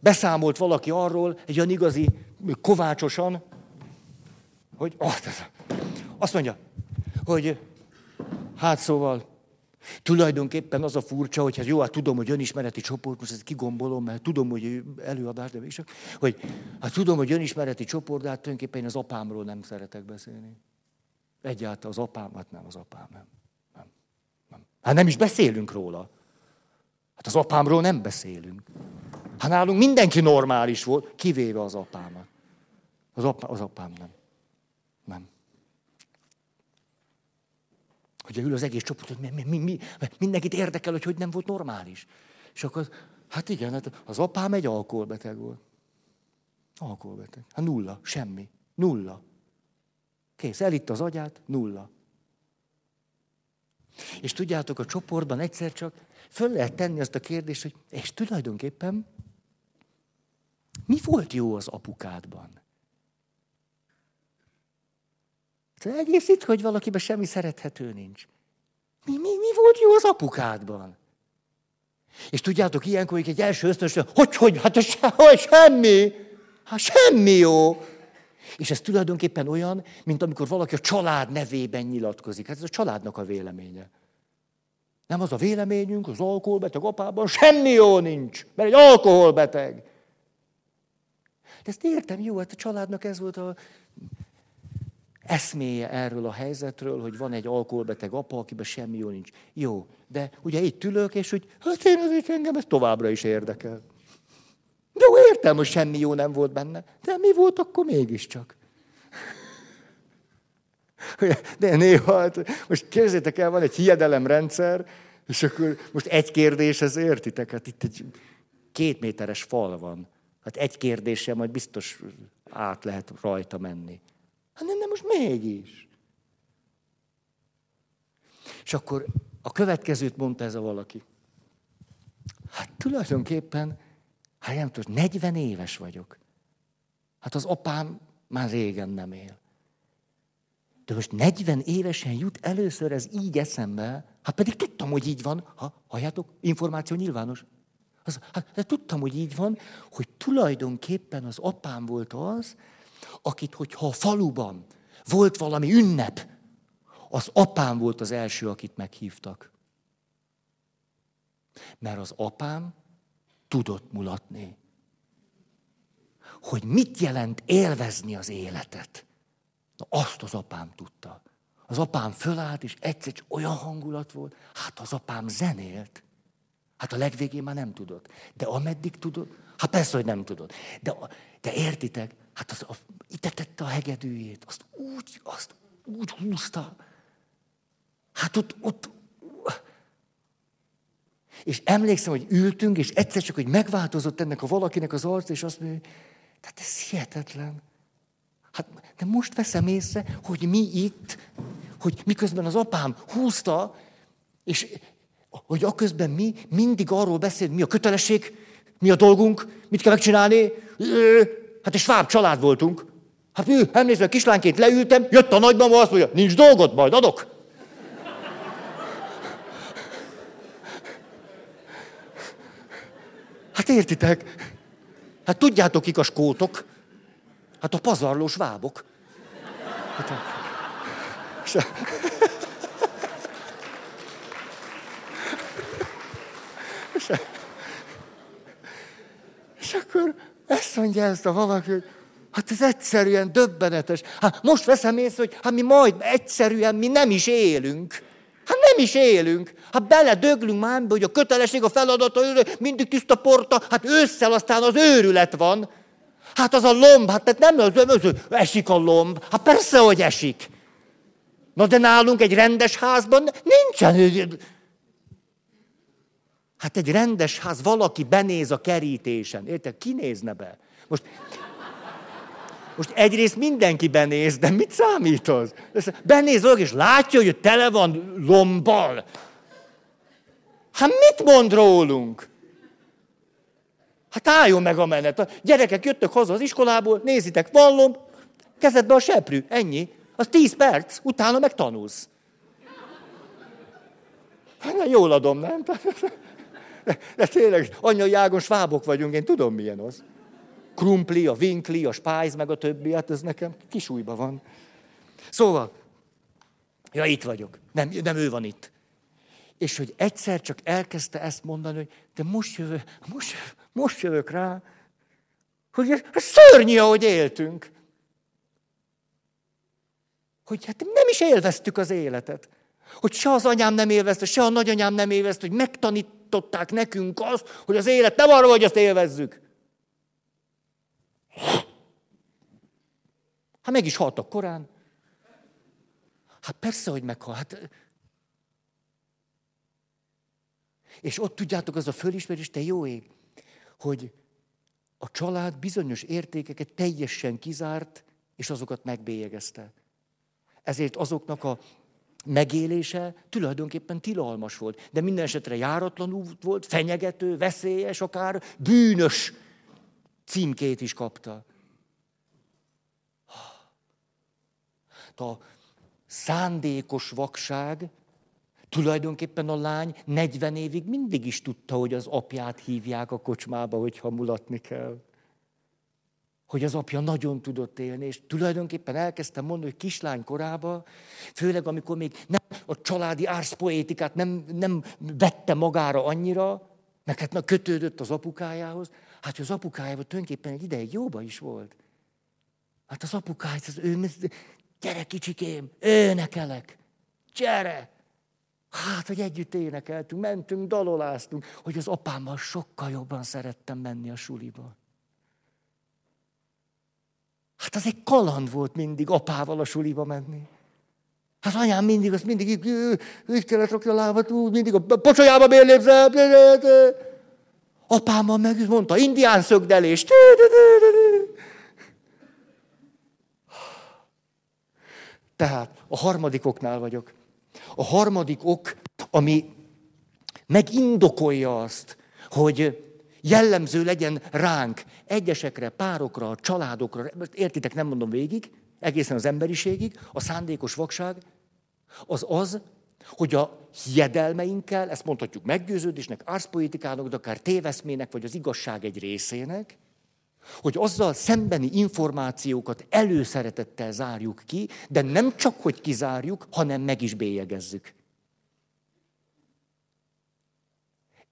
beszámolt valaki arról, egy olyan igazi kovácsosan, hogy azt mondja, hogy hát szóval, Tulajdonképpen az a furcsa, hogy hát jó, hát tudom, hogy önismereti csoport, most ezt kigombolom, mert tudom, hogy előadás, de mégsem, hogy hát tudom, hogy önismereti csoport, de hát tulajdonképpen én az apámról nem szeretek beszélni. Egyáltalán az apám, hát nem az apám, nem. nem. nem. Hát nem is beszélünk róla. Hát az apámról nem beszélünk. Hát nálunk mindenki normális volt, kivéve az apámat. Az, apa, az apám nem. Hogy ül az egész csoport, hogy mi, mi, mi, mindenkit érdekel, hogy hogy nem volt normális. És akkor, hát igen, hát az apám egy alkoholbeteg volt. Alkoholbeteg. Hát nulla, semmi. Nulla. Kész, elitt az agyát, nulla. És tudjátok, a csoportban egyszer csak föl lehet tenni azt a kérdést, hogy és tulajdonképpen mi volt jó az apukádban? Egész itt, hogy valakiben semmi szerethető nincs. Mi, mi, mi volt jó az apukádban? És tudjátok, ilyenkor egy első ösztönös, hogy, hogy, hát se, hogy semmi, hát semmi jó. És ez tulajdonképpen olyan, mint amikor valaki a család nevében nyilatkozik. Hát ez a családnak a véleménye. Nem az a véleményünk, az alkoholbeteg apában semmi jó nincs, mert egy alkoholbeteg. De ezt értem, jó, hát a családnak ez volt a eszméje erről a helyzetről, hogy van egy alkoholbeteg apa, akiben semmi jó nincs. Jó, de ugye itt ülök, és hogy hát én azért engem ez továbbra is érdekel. Jó, értem, hogy semmi jó nem volt benne, de mi volt akkor mégiscsak? [laughs] De néha, hát, most képzeljétek el, van egy hiedelemrendszer, és akkor most egy kérdéshez értitek, hát itt egy két méteres fal van. Hát egy kérdéssel majd biztos át lehet rajta menni. Hát nem, nem, most mégis. És akkor a következőt mondta ez a valaki. Hát tulajdonképpen, hát nem tudom, 40 éves vagyok. Hát az apám már régen nem él. De most 40 évesen jut először ez így eszembe, hát pedig tudtam, hogy így van. Ha, halljátok, információ nyilvános. Az, hát, de tudtam, hogy így van, hogy tulajdonképpen az apám volt az, akit, hogyha a faluban volt valami ünnep, az apám volt az első, akit meghívtak. Mert az apám tudott mulatni, hogy mit jelent élvezni az életet. Na azt az apám tudta. Az apám fölállt, és egyszer olyan hangulat volt, hát az apám zenélt. Hát a legvégén már nem tudott. De ameddig tudott, hát persze, hogy nem tudott. De, de értitek, Hát az, a, ide a hegedűjét, azt úgy, azt úgy húzta. Hát ott, ott, és emlékszem, hogy ültünk, és egyszer csak, hogy megváltozott ennek a valakinek az arc, és azt mondja, tehát ez hihetetlen. Hát, de most veszem észre, hogy mi itt, hogy miközben az apám húzta, és hogy aközben mi mindig arról beszél, mi a kötelesség, mi a dolgunk, mit kell megcsinálni, Hát egy sváb család voltunk. Hát ő, emlékszem, kislányként leültem, jött a nagymama, azt mondja, nincs dolgod, majd adok. Hát értitek? Hát tudjátok, kik a skótok? Hát a pazarlós vábok. Hát. És, és, a... és akkor ezt mondja ezt a valaki, hogy hát ez egyszerűen döbbenetes. Hát most veszem észre, hogy hát mi majd egyszerűen mi nem is élünk. Hát nem is élünk. Hát beledöglünk már, hogy a kötelesség, a feladata, mindig tiszta porta, hát ősszel aztán az őrület van. Hát az a lomb, hát tehát nem az, az, esik a lomb. Hát persze, hogy esik. Na de nálunk egy rendes házban nincsen Hát egy rendes ház, valaki benéz a kerítésen. Érted? Ki nézne be? Most, most egyrészt mindenki benéz, de mit számít az? Benéz valaki, és látja, hogy tele van lombbal. Hát mit mond rólunk? Hát álljon meg a menet. A gyerekek jöttek haza az iskolából, nézitek, van lomb, kezedbe a seprű, ennyi. Az tíz perc, utána meg tanulsz. Hát jól adom, nem? De, [laughs] de tényleg, anyai ágon svábok vagyunk, én tudom, milyen az. Krumpli, a vinkli, a spájz, meg a többi, hát ez nekem kisújban van. Szóval, ja, itt vagyok. Nem, nem ő van itt. És hogy egyszer csak elkezdte ezt mondani, hogy de most jövök, most, most jövök rá, hogy ez szörnyű, ahogy éltünk. Hogy hát nem is élveztük az életet. Hogy se az anyám nem élvezte, se a nagyanyám nem élvezte, hogy megtanították nekünk azt, hogy az élet nem arra, hogy azt élvezzük. Hát meg is haltak korán. Hát persze, hogy meghal. Hát... És ott tudjátok, az a fölismerés, te jó ég, hogy a család bizonyos értékeket teljesen kizárt, és azokat megbélyegezte. Ezért azoknak a megélése tulajdonképpen tilalmas volt. De minden esetre járatlanul volt, fenyegető, veszélyes, akár bűnös címkét is kapta. A szándékos vakság, tulajdonképpen a lány 40 évig mindig is tudta, hogy az apját hívják a kocsmába, hogyha mulatni kell hogy az apja nagyon tudott élni, és tulajdonképpen elkezdtem mondani, hogy kislány korában, főleg amikor még nem a családi árszpoétikát nem, nem vette magára annyira, meg hát kötődött az apukájához, hát az apukájával tulajdonképpen egy ideig jóba is volt. Hát az apukája, az ő, gyere kicsikém, énekelek, gyere! Hát, hogy együtt énekeltünk, mentünk, daloláztunk, hogy az apámmal sokkal jobban szerettem menni a suliba. Hát az egy kaland volt mindig apával a suliba menni. Hát anyám mindig, azt mindig így, így kellett rakni a lábat, úgy, mindig a pocsolyába bérlépze. Apámmal meg mondta, indián szögdelés. Tehát a harmadik oknál vagyok. A harmadik ok, ami megindokolja azt, hogy jellemző legyen ránk, egyesekre, párokra, családokra, értitek, nem mondom végig, egészen az emberiségig, a szándékos vakság, az az, hogy a hiedelmeinkkel, ezt mondhatjuk meggyőződésnek, árszpoétikának, de akár téveszmének, vagy az igazság egy részének, hogy azzal szembeni információkat előszeretettel zárjuk ki, de nem csak, hogy kizárjuk, hanem meg is bélyegezzük.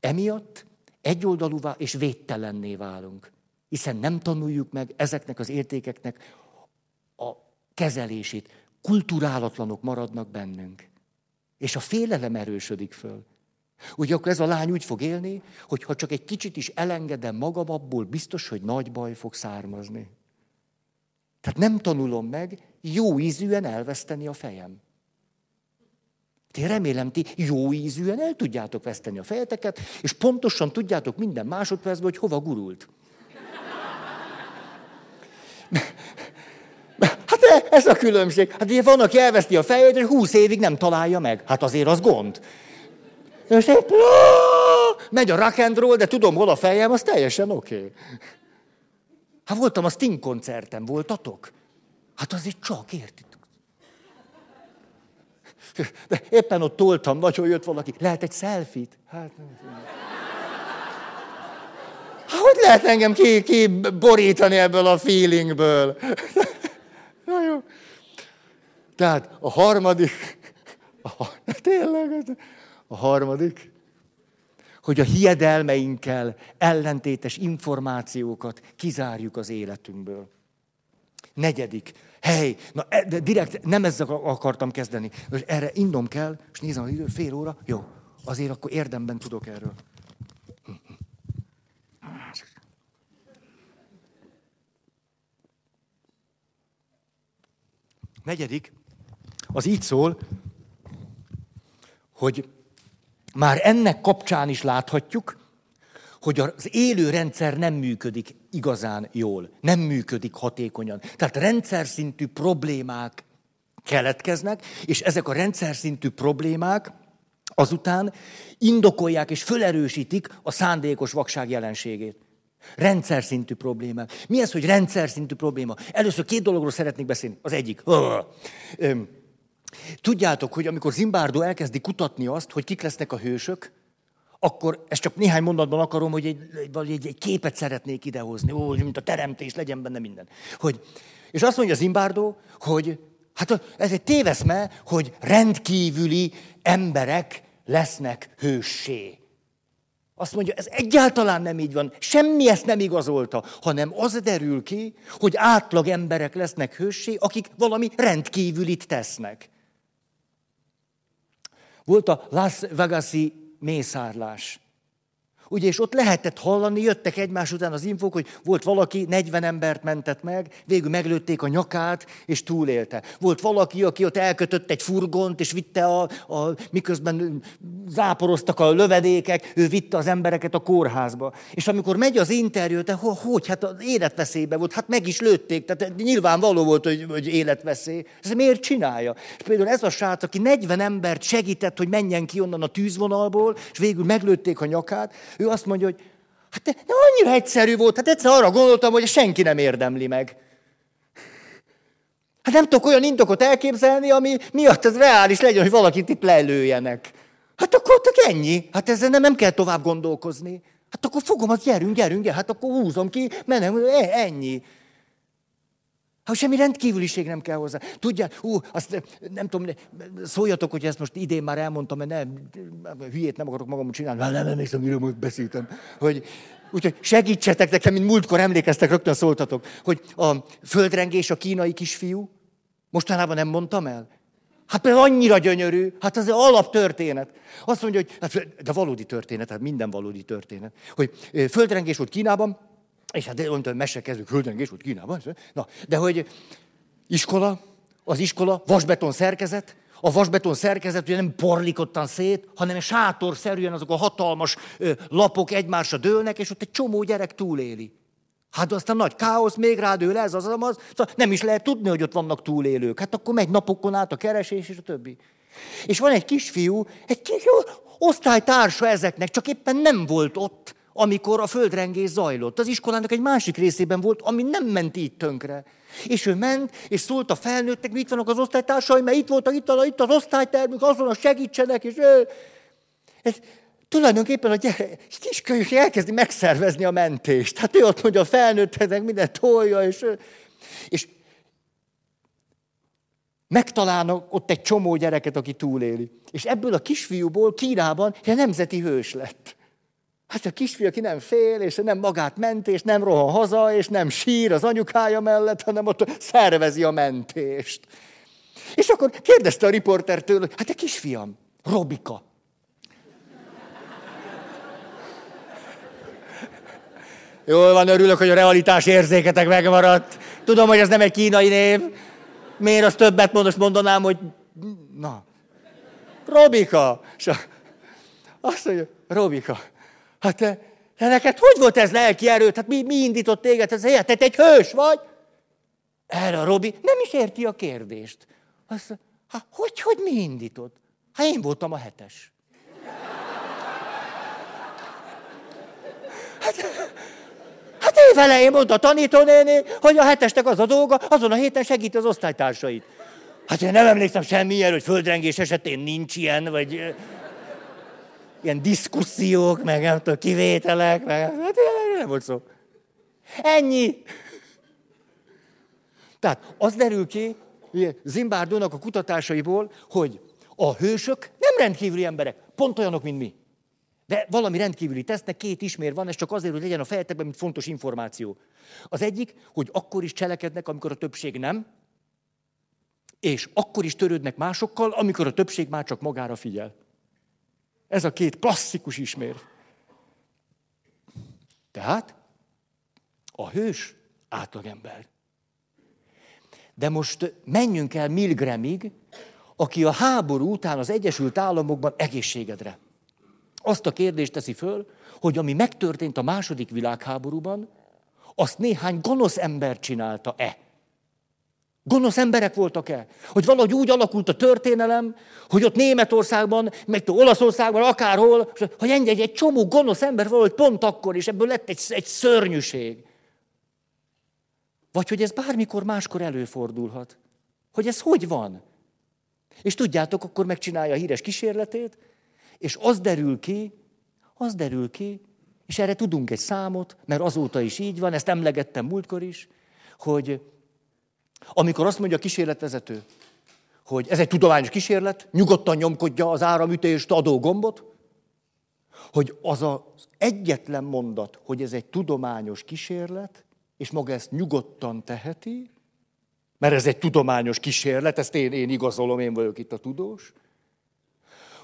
Emiatt egyoldalúvá és védtelenné válunk. Hiszen nem tanuljuk meg ezeknek az értékeknek a kezelését. Kulturálatlanok maradnak bennünk. És a félelem erősödik föl. Ugye akkor ez a lány úgy fog élni, hogy ha csak egy kicsit is elengedem magam abból, biztos, hogy nagy baj fog származni. Tehát nem tanulom meg jó ízűen elveszteni a fejem. Én remélem, ti jó ízűen el tudjátok veszteni a fejeteket, és pontosan tudjátok minden másodpercben, hogy hova gurult. Hát e, ez a különbség. Hát ugye van, aki elveszti a fejét, és húsz évig nem találja meg. Hát azért az gond. És épp, megy a rock and roll, de tudom, hol a fejem, az teljesen oké. Okay. Hát voltam a Sting koncerten, voltatok? Hát azért csak, értitek? De éppen ott toltam, nagyon jött valaki. Lehet egy selfit? Hát nem Hát, hogy lehet engem ki, ki borítani ebből a feelingből? [laughs] Na jó. Tehát a harmadik, a, tényleg, a harmadik, hogy a hiedelmeinkkel ellentétes információkat kizárjuk az életünkből. Negyedik, hely, na e, de direkt nem ezzel akartam kezdeni. Most erre indom kell, és nézem az idő, fél óra, jó, azért akkor érdemben tudok erről. Negyedik, az így szól, hogy már ennek kapcsán is láthatjuk, hogy az élő rendszer nem működik igazán jól, nem működik hatékonyan. Tehát rendszer szintű problémák keletkeznek, és ezek a rendszer szintű problémák azután indokolják és fölerősítik a szándékos vakság jelenségét. Rendszer szintű probléma. Mi ez, hogy rendszer szintű probléma? Először két dologról szeretnék beszélni. Az egyik. Tudjátok, hogy amikor Zimbardo elkezdi kutatni azt, hogy kik lesznek a hősök, akkor ezt csak néhány mondatban akarom, hogy egy, egy, egy képet szeretnék idehozni, ó, mint a teremtés, legyen benne minden. Hogy, és azt mondja Zimbardo, hogy hát ez egy téveszme, hogy rendkívüli emberek lesznek hőssé. Azt mondja, ez egyáltalán nem így van, semmi ezt nem igazolta, hanem az derül ki, hogy átlag emberek lesznek hőssé, akik valami rendkívülit tesznek. Volt a Las Vegasi mészárlás. Ugye, és ott lehetett hallani, jöttek egymás után az infók, hogy volt valaki, 40 embert mentett meg, végül meglőtték a nyakát, és túlélte. Volt valaki, aki ott elkötött egy furgont, és vitte a, a miközben záporoztak a lövedékek, ő vitte az embereket a kórházba. És amikor megy az interjú, te hogy, hát az életveszélyben volt, hát meg is lőtték, tehát nyilvánvaló volt, hogy, hogy életveszély. Ez miért csinálja? És például ez a srác, aki 40 embert segített, hogy menjen ki onnan a tűzvonalból, és végül meglőtték a nyakát, ő azt mondja, hogy hát de annyira egyszerű volt, hát egyszer arra gondoltam, hogy senki nem érdemli meg. Hát nem tudok olyan indokot elképzelni, ami miatt ez reális legyen, hogy valakit itt lelőjenek. Hát akkor ott ennyi. Hát ezzel nem, nem kell tovább gondolkozni. Hát akkor fogom, az gyerünk, gyerünk, gyerünk. hát akkor húzom ki, menem, e, ennyi. Ha semmi rendkívüliség nem kell hozzá. Tudja, ú, azt nem tudom, szóljatok, hogy ezt most idén már elmondtam, mert nem, hülyét nem akarok magam csinálni. Nem, nem emlékszem, miről most beszéltem. Hogy, úgyhogy segítsetek nekem, mint múltkor emlékeztek, rögtön szóltatok, hogy a földrengés a kínai kisfiú, mostanában nem mondtam el? Hát például annyira gyönyörű, hát az alaptörténet. Azt mondja, hogy, hát, de valódi történet, hát minden valódi történet, hogy földrengés volt Kínában, és hát mondta, mese kezdők, földrengés volt Kínában. Na, de hogy iskola, az iskola, vasbeton szerkezet, a vasbeton szerkezet ugye nem porlikottan szét, hanem sátorszerűen azok a hatalmas lapok egymásra dőlnek, és ott egy csomó gyerek túléli. Hát aztán nagy káosz, még dől ez, az, az, szóval nem is lehet tudni, hogy ott vannak túlélők. Hát akkor megy napokon át a keresés, és a többi. És van egy kisfiú, egy kis osztálytársa ezeknek, csak éppen nem volt ott amikor a földrengés zajlott. Az iskolának egy másik részében volt, ami nem ment így tönkre. És ő ment, és szólt a felnőttek, mit vannak az osztálytársai, mert itt voltak, itt, itt az osztálytermünk, azon segítsenek, és ő... Ez, tulajdonképpen a gyerek, kiskölyök elkezdi megszervezni a mentést. Hát ő ott mondja a felnőtteknek, minden tolja, és, és megtalálnak ott egy csomó gyereket, aki túléli. És ebből a kisfiúból Kínában egy nemzeti hős lett. Hát a kisfiú, aki nem fél, és nem magát ment, és nem rohan haza, és nem sír az anyukája mellett, hanem ott szervezi a mentést. És akkor kérdezte a riportertől, hogy hát a kisfiam, Robika. Jól van, örülök, hogy a realitás érzéketek megmaradt. Tudom, hogy ez nem egy kínai név. Miért az többet mondasz, mondanám, hogy na, Robika. És azt mondja, Robika. Hát te, te neked hogy volt ez lelki erőt? Hát mi, mi indított téged ez helyet? Te egy hős vagy? Erre a Robi nem is érti a kérdést. Azt hát hogy, hogy mi indított? Hát én voltam a hetes. Hát, hát évelején mondta a tanítónéni, hogy a hetestek az a dolga, azon a héten segít az osztálytársait. Hát én nem emlékszem semmilyen, hogy földrengés esetén nincs ilyen, vagy ilyen diszkusziók, meg nem tudom, kivételek, meg hát nem volt szó. Ennyi. Tehát az derül ki, Zimbárdónak a kutatásaiból, hogy a hősök nem rendkívüli emberek, pont olyanok, mint mi. De valami rendkívüli tesznek, két ismér van, ez csak azért, hogy legyen a fejetekben, mint fontos információ. Az egyik, hogy akkor is cselekednek, amikor a többség nem, és akkor is törődnek másokkal, amikor a többség már csak magára figyel. Ez a két klasszikus ismér. Tehát a hős átlagember. De most menjünk el Milgramig, aki a háború után az Egyesült Államokban egészségedre. Azt a kérdést teszi föl, hogy ami megtörtént a második világháborúban, azt néhány gonosz ember csinálta-e? Gonosz emberek voltak-e? Hogy valahogy úgy alakult a történelem, hogy ott Németországban, meg Olaszországban, akárhol, hogy egy, egy csomó gonosz ember valahogy pont akkor, és ebből lett egy, egy szörnyűség. Vagy hogy ez bármikor máskor előfordulhat. Hogy ez hogy van? És tudjátok, akkor megcsinálja a híres kísérletét, és az derül ki, az derül ki, és erre tudunk egy számot, mert azóta is így van, ezt emlegettem múltkor is, hogy amikor azt mondja a kísérletvezető, hogy ez egy tudományos kísérlet, nyugodtan nyomkodja az áramütést adó gombot, hogy az az egyetlen mondat, hogy ez egy tudományos kísérlet, és maga ezt nyugodtan teheti, mert ez egy tudományos kísérlet, ezt én, én igazolom, én vagyok itt a tudós,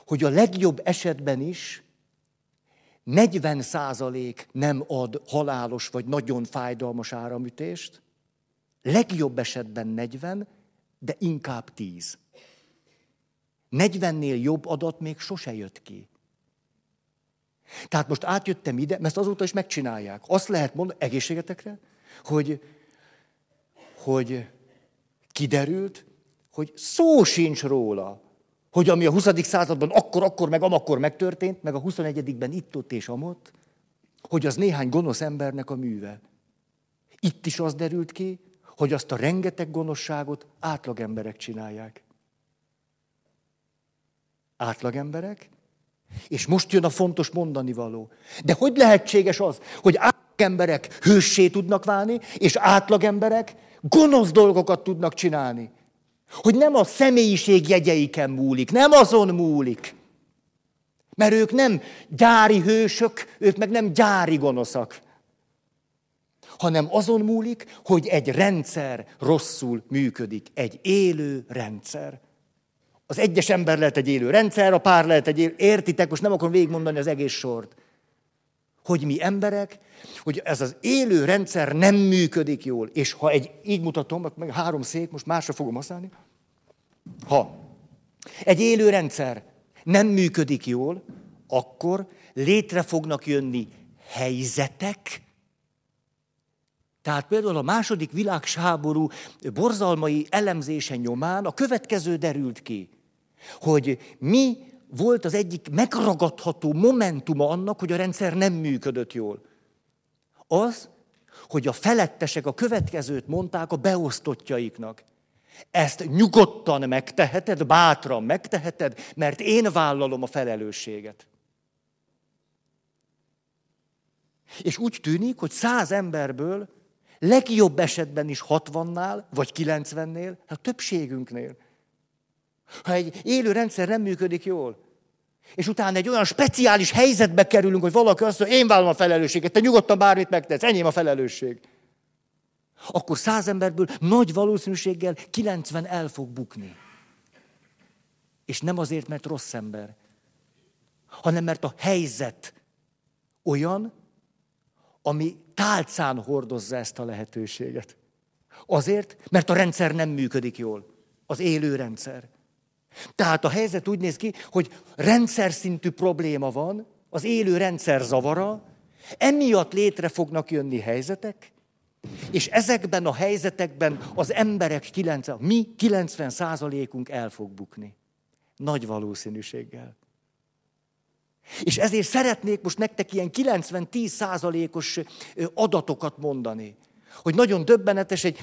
hogy a legjobb esetben is 40 százalék nem ad halálos vagy nagyon fájdalmas áramütést, legjobb esetben 40, de inkább 10. 40-nél jobb adat még sose jött ki. Tehát most átjöttem ide, mert azóta is megcsinálják. Azt lehet mondani, egészségetekre, hogy, hogy kiderült, hogy szó sincs róla, hogy ami a 20. században akkor, akkor, meg amakkor megtörtént, meg a 21-ben itt, ott és amott, hogy az néhány gonosz embernek a műve. Itt is az derült ki, hogy azt a rengeteg gonoszságot átlagemberek csinálják. Átlagemberek? És most jön a fontos mondani való. De hogy lehetséges az, hogy átlagemberek hőssé tudnak válni, és átlagemberek gonosz dolgokat tudnak csinálni? Hogy nem a személyiség jegyeiken múlik, nem azon múlik. Mert ők nem gyári hősök, ők meg nem gyári gonoszak. Hanem azon múlik, hogy egy rendszer rosszul működik. Egy élő rendszer. Az egyes ember lehet egy élő rendszer, a pár lehet egy élő... Értitek, most nem akarom végigmondani az egész sort. Hogy mi emberek, hogy ez az élő rendszer nem működik jól. És ha egy, így mutatom, meg három szék, most másra fogom használni. Ha egy élő rendszer nem működik jól, akkor létre fognak jönni helyzetek, tehát például a második világháború borzalmai elemzése nyomán a következő derült ki, hogy mi volt az egyik megragadható momentuma annak, hogy a rendszer nem működött jól. Az, hogy a felettesek a következőt mondták a beosztottjaiknak. Ezt nyugodtan megteheted, bátran megteheted, mert én vállalom a felelősséget. És úgy tűnik, hogy száz emberből legjobb esetben is 60-nál, vagy 90-nél, a többségünknél. Ha egy élő rendszer nem működik jól, és utána egy olyan speciális helyzetbe kerülünk, hogy valaki azt mondja, én vállalom a felelősséget, te nyugodtan bármit megtesz, enyém a felelősség. Akkor száz emberből nagy valószínűséggel 90 el fog bukni. És nem azért, mert rossz ember, hanem mert a helyzet olyan, ami tálcán hordozza ezt a lehetőséget. Azért, mert a rendszer nem működik jól. Az élő rendszer. Tehát a helyzet úgy néz ki, hogy rendszer szintű probléma van, az élő rendszer zavara, emiatt létre fognak jönni helyzetek, és ezekben a helyzetekben az emberek 90, mi 90 százalékunk el fog bukni. Nagy valószínűséggel. És ezért szeretnék most nektek ilyen 90-10 százalékos adatokat mondani. Hogy nagyon döbbenetes egy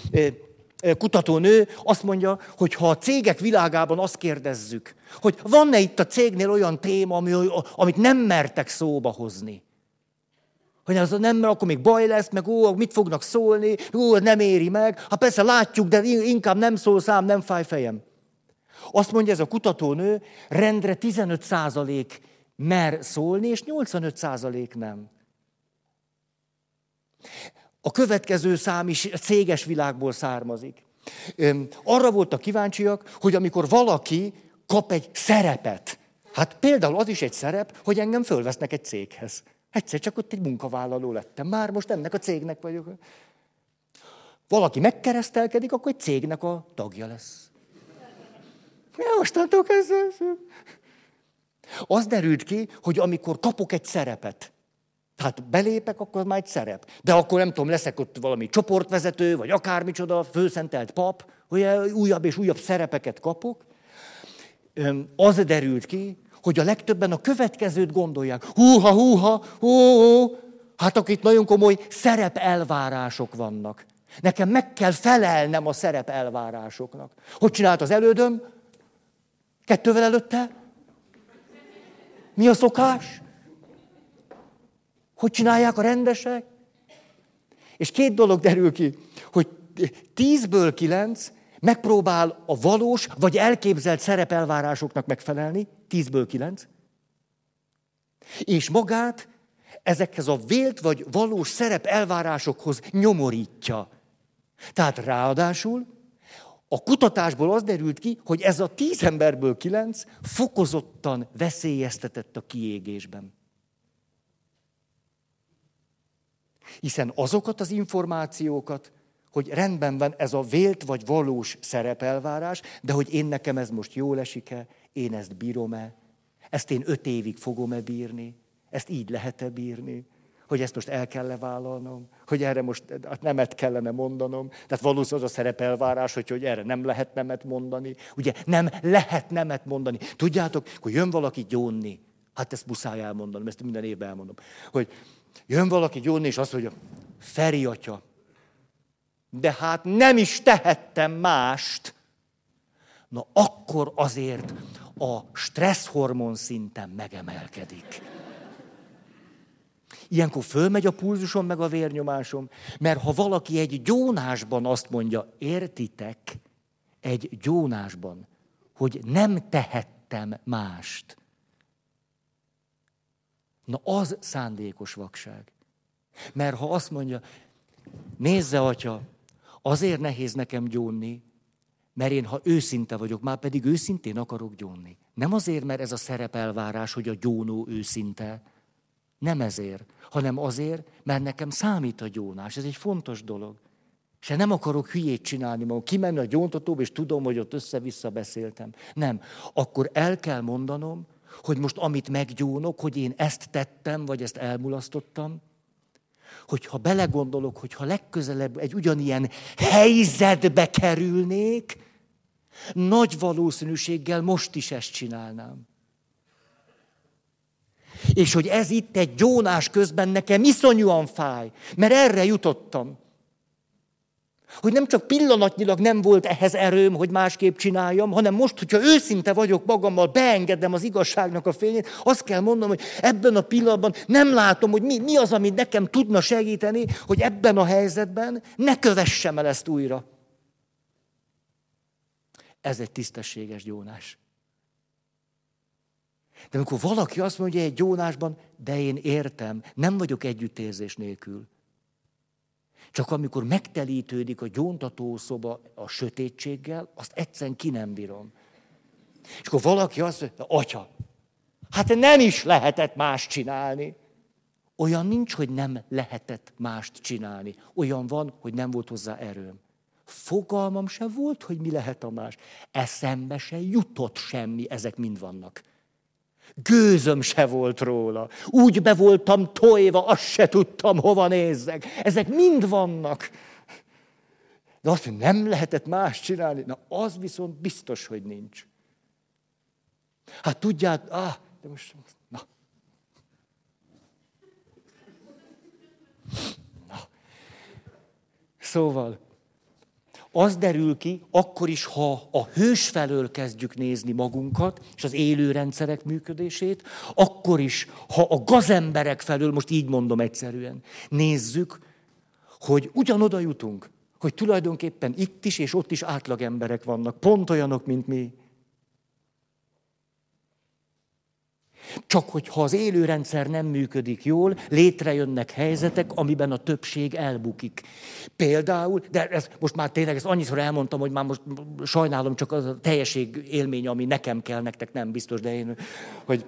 kutatónő azt mondja, hogy ha a cégek világában azt kérdezzük, hogy van-e itt a cégnél olyan téma, ami, amit nem mertek szóba hozni. Hogy az nem, mert akkor még baj lesz, meg ó, mit fognak szólni, ó, nem éri meg. Hát persze látjuk, de inkább nem szól szám, nem fáj fejem. Azt mondja ez a kutatónő, rendre 15 százalék mer szólni, és 85 százalék nem. A következő szám is a céges világból származik. Arra voltak kíváncsiak, hogy amikor valaki kap egy szerepet, hát például az is egy szerep, hogy engem fölvesznek egy céghez. Egyszer csak ott egy munkavállaló lettem. Már most ennek a cégnek vagyok. Valaki megkeresztelkedik, akkor egy cégnek a tagja lesz. Ja, mostantól kezdve. Az derült ki, hogy amikor kapok egy szerepet, Tehát belépek, akkor már egy szerep. De akkor nem tudom, leszek ott valami csoportvezető, vagy akármicsoda, főszentelt pap, hogy újabb és újabb szerepeket kapok. Az derült ki, hogy a legtöbben a következőt gondolják. Húha, húha, hú, hú. Hát akkor nagyon komoly szerepelvárások vannak. Nekem meg kell felelnem a szerepelvárásoknak. Hogy csinált az elődöm? Kettővel előtte? Mi a szokás? Hogy csinálják a rendesek? És két dolog derül ki, hogy tízből kilenc megpróbál a valós vagy elképzelt szerepelvárásoknak megfelelni, tízből kilenc, és magát ezekhez a vélt vagy valós szerep elvárásokhoz nyomorítja. Tehát ráadásul a kutatásból az derült ki, hogy ez a tíz emberből kilenc fokozottan veszélyeztetett a kiégésben. Hiszen azokat az információkat, hogy rendben van ez a vélt vagy valós szerepelvárás, de hogy én nekem ez most jól esik-e, én ezt bírom-e, ezt én öt évig fogom-e bírni, ezt így lehet-e bírni, hogy ezt most el kell vállalnom, hogy erre most hát nemet kellene mondanom. Tehát valószínűleg az a szerepelvárás, hogy, hogy erre nem lehet nemet mondani. Ugye nem lehet nemet mondani. Tudjátok, hogy jön valaki gyónni. Hát ezt muszáj elmondanom, ezt minden évben elmondom. Hogy jön valaki gyónni, és azt mondja, Feri atya, de hát nem is tehettem mást. Na akkor azért a stresszhormon szinten megemelkedik. Ilyenkor fölmegy a pulzusom, meg a vérnyomásom, mert ha valaki egy gyónásban azt mondja, értitek, egy gyónásban, hogy nem tehettem mást, na az szándékos vakság. Mert ha azt mondja, nézze, atya, azért nehéz nekem gyónni, mert én, ha őszinte vagyok, már pedig őszintén akarok gyónni. Nem azért, mert ez a szerepelvárás, hogy a gyónó őszinte, nem ezért, hanem azért, mert nekem számít a gyónás. Ez egy fontos dolog. És nem akarok hülyét csinálni magam, kimenni a gyóntatóba, és tudom, hogy ott össze-vissza beszéltem. Nem. Akkor el kell mondanom, hogy most amit meggyónok, hogy én ezt tettem, vagy ezt elmulasztottam, hogyha belegondolok, hogyha legközelebb egy ugyanilyen helyzetbe kerülnék, nagy valószínűséggel most is ezt csinálnám. És hogy ez itt egy gyónás közben nekem iszonyúan fáj, mert erre jutottam. Hogy nem csak pillanatnyilag nem volt ehhez erőm, hogy másképp csináljam, hanem most, hogyha őszinte vagyok magammal, beengedem az igazságnak a fényét, azt kell mondanom, hogy ebben a pillanatban nem látom, hogy mi, mi az, ami nekem tudna segíteni, hogy ebben a helyzetben ne kövessem el ezt újra. Ez egy tisztességes gyónás. De amikor valaki azt mondja egy gyónásban, de én értem, nem vagyok együttérzés nélkül. Csak amikor megtelítődik a gyóntató szoba a sötétséggel, azt egyszerűen ki nem bírom. És akkor valaki azt mondja, atya, hát nem is lehetett más csinálni. Olyan nincs, hogy nem lehetett mást csinálni. Olyan van, hogy nem volt hozzá erőm. Fogalmam se volt, hogy mi lehet a más. Eszembe se jutott semmi, ezek mind vannak. Gőzöm se volt róla. Úgy be voltam tojva, azt se tudtam, hova nézzek. Ezek mind vannak. De azt, hogy nem lehetett más csinálni, na az viszont biztos, hogy nincs. Hát tudját, ah, de most, na. na. Szóval, az derül ki, akkor is, ha a hős felől kezdjük nézni magunkat, és az élő rendszerek működését, akkor is, ha a gazemberek felől, most így mondom egyszerűen, nézzük, hogy ugyanoda jutunk, hogy tulajdonképpen itt is és ott is átlagemberek vannak, pont olyanok, mint mi. Csak hogyha az élőrendszer nem működik jól, létrejönnek helyzetek, amiben a többség elbukik. Például, de ez, most már tényleg ezt annyiszor elmondtam, hogy már most sajnálom csak az a teljesség élmény, ami nekem kell, nektek nem biztos, de én, hogy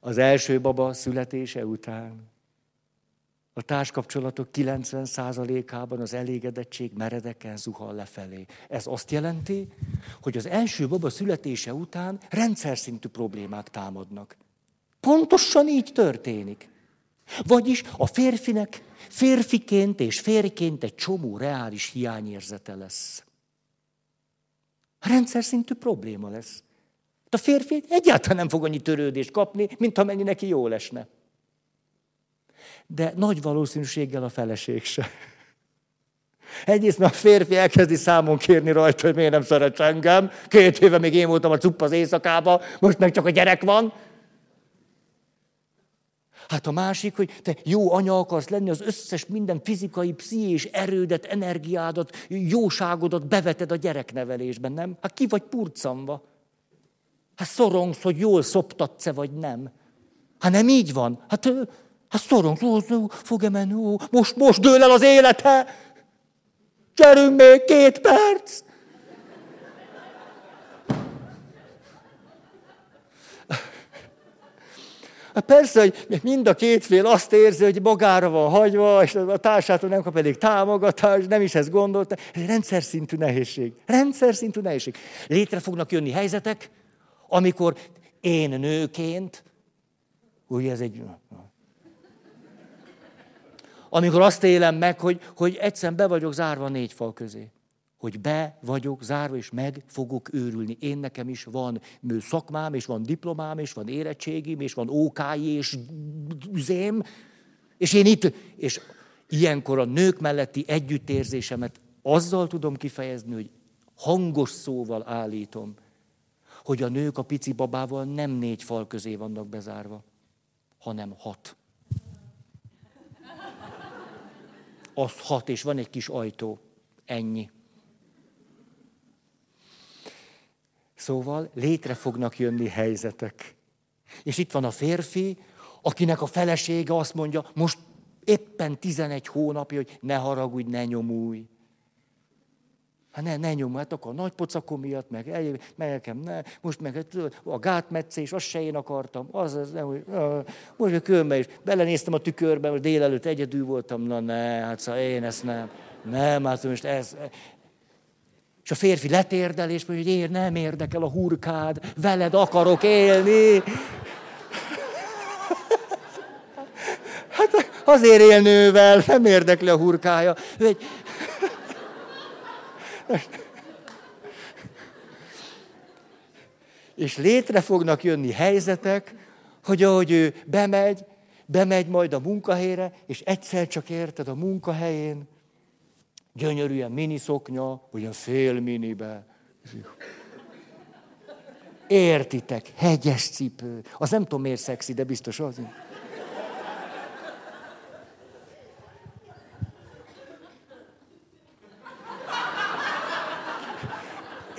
az első baba születése után a társkapcsolatok 90%-ában az elégedettség meredeken zuhal lefelé. Ez azt jelenti, hogy az első baba születése után rendszer szintű problémák támadnak. Pontosan így történik. Vagyis a férfinek férfiként és férként egy csomó reális hiányérzete lesz. Rendszer szintű probléma lesz. A férfi egyáltalán nem fog annyi törődést kapni, mint amennyi neki jól esne. De nagy valószínűséggel a feleség se. Egyrészt mert a férfi elkezdi számon kérni rajta, hogy miért nem szeret engem. Két éve még én voltam a cupp az éjszakába, most meg csak a gyerek van. Hát a másik, hogy te jó anya akarsz lenni, az összes minden fizikai, pszichés erődet, energiádat, jóságodat beveted a gyereknevelésben, nem? Hát ki vagy purcanva? Hát szorongsz, hogy jól szoptatsz-e, vagy nem? Hát nem így van. Hát, hát szorongsz, ó, fog-e menni, ó, most, most dől el az élete. Gyerünk még két perc. Hát persze, hogy mind a két fél azt érzi, hogy magára van hagyva, és a társától nem kap elég támogatást, nem is ezt gondolta. Ez rendszer szintű nehézség. Rendszer szintű nehézség. Létre fognak jönni helyzetek, amikor én nőként, ugye ez egy... Amikor azt élem meg, hogy, hogy egyszerűen be vagyok zárva négy fal közé hogy be vagyok zárva, és meg fogok őrülni. Én nekem is van szakmám, és van diplomám, és van érettségim, és van ókái, és üzém, és én itt, és ilyenkor a nők melletti együttérzésemet azzal tudom kifejezni, hogy hangos szóval állítom, hogy a nők a pici babával nem négy fal közé vannak bezárva, hanem hat. Az hat, és van egy kis ajtó. Ennyi. Szóval létre fognak jönni helyzetek. És itt van a férfi, akinek a felesége azt mondja, most éppen 11 hónapja, hogy ne haragudj, ne nyomulj. Hát ne, ne nyomulj, akkor a nagy pocakom miatt, meg, meg nekem ne, most meg a gátmetszés, azt se én akartam, az, az nem, hogy, most a körbe is, belenéztem a tükörbe, hogy délelőtt egyedül voltam, na ne, hát szóval én ezt nem, nem, hát most ez, és a férfi letérdel, és mondja, hogy én nem érdekel a hurkád, veled akarok élni. [laughs] Hát azért él nem érdekli a hurkája. egy... És létre fognak jönni helyzetek, hogy ahogy ő bemegy, bemegy majd a munkahelyre, és egyszer csak érted a munkahelyén, Gyönyörű ilyen miniszoknya, vagy ilyen fél minibe. Értitek, hegyes cipő. Az nem tudom miért szexi, de biztos az.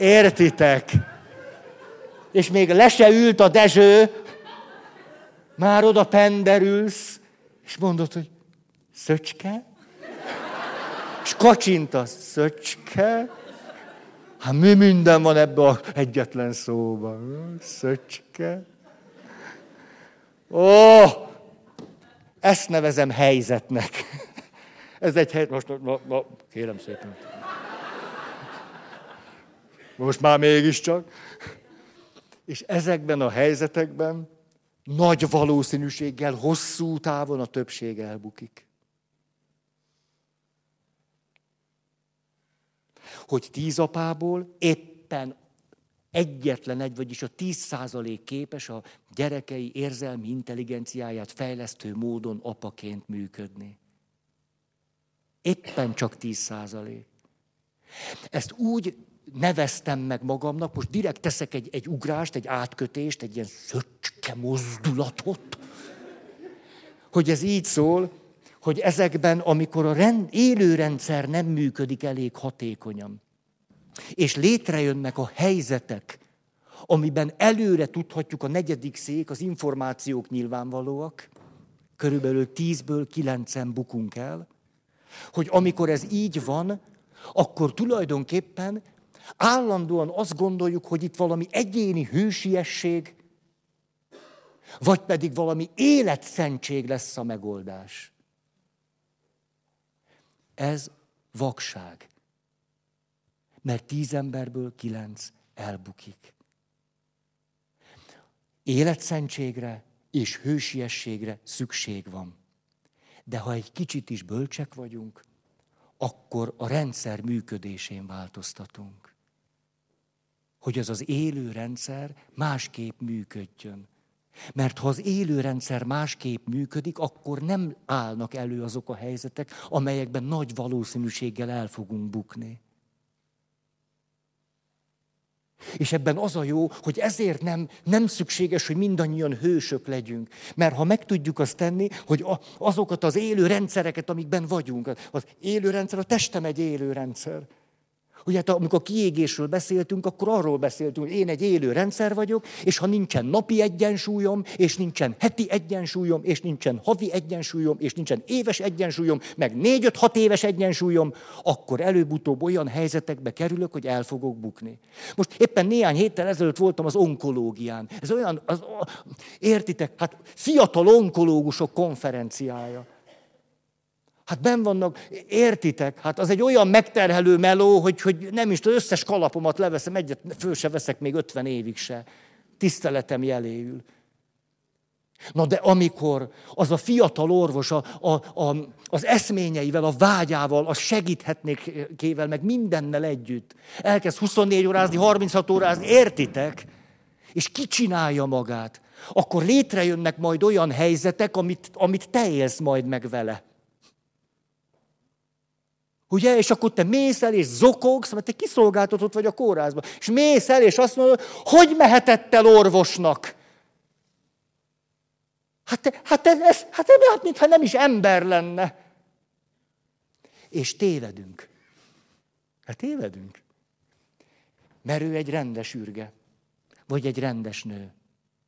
Értitek? És még le se ült a Dezső, már oda penderülsz, és mondod, hogy szöcske, és kacsintasz, szöcske. Hát mi minden van ebbe az egyetlen szóban? Szöcske. Ó, ezt nevezem helyzetnek. Ez egy hely, most, na, na, kérem szépen. Most már mégiscsak. És ezekben a helyzetekben nagy valószínűséggel hosszú távon a többség elbukik. hogy tíz apából éppen egyetlen egy, vagyis a tíz százalék képes a gyerekei érzelmi intelligenciáját fejlesztő módon apaként működni. Éppen csak tíz százalék. Ezt úgy neveztem meg magamnak, most direkt teszek egy, egy ugrást, egy átkötést, egy ilyen szöcske mozdulatot, hogy ez így szól, hogy ezekben, amikor a rend, élőrendszer nem működik elég hatékonyan, és létrejönnek a helyzetek, amiben előre tudhatjuk a negyedik szék, az információk nyilvánvalóak, körülbelül tízből kilencen bukunk el, hogy amikor ez így van, akkor tulajdonképpen állandóan azt gondoljuk, hogy itt valami egyéni hősiesség, vagy pedig valami életszentség lesz a megoldás. Ez vakság. Mert tíz emberből kilenc elbukik. Életszentségre és hősiességre szükség van. De ha egy kicsit is bölcsek vagyunk, akkor a rendszer működésén változtatunk. Hogy az az élő rendszer másképp működjön. Mert ha az élő rendszer másképp működik, akkor nem állnak elő azok a helyzetek, amelyekben nagy valószínűséggel el fogunk bukni. És ebben az a jó, hogy ezért nem, nem szükséges, hogy mindannyian hősök legyünk. Mert ha meg tudjuk azt tenni, hogy azokat az élő rendszereket, amikben vagyunk, az élő rendszer, a testem egy élő rendszer. Ugye hát amikor kiégésről beszéltünk, akkor arról beszéltünk, hogy én egy élő rendszer vagyok, és ha nincsen napi egyensúlyom, és nincsen heti egyensúlyom, és nincsen havi egyensúlyom, és nincsen éves egyensúlyom, meg négy-öt-hat éves egyensúlyom, akkor előbb-utóbb olyan helyzetekbe kerülök, hogy el fogok bukni. Most éppen néhány héttel ezelőtt voltam az onkológián. Ez olyan, az, értitek, hát fiatal onkológusok konferenciája. Hát ben vannak, értitek, hát az egy olyan megterhelő meló, hogy, hogy nem is az összes kalapomat leveszem, egyet föl se veszek még 50 évig se. Tiszteletem jeléül. Na de amikor az a fiatal orvos a, a, a, az eszményeivel, a vágyával, a segíthetnékével, meg mindennel együtt elkezd 24 órázni, 36 órázni, értitek? És kicsinálja magát, akkor létrejönnek majd olyan helyzetek, amit, amit te élsz majd meg vele. Ugye? És akkor te mész el és zokogsz, mert te kiszolgáltatott vagy a kórházban. És mész el és azt mondod, hogy mehetett el orvosnak? Hát, te, hát, te, ez, hát, te, hát mintha nem is ember lenne. És tévedünk. Hát tévedünk. Mert ő egy rendes űrge. Vagy egy rendes nő.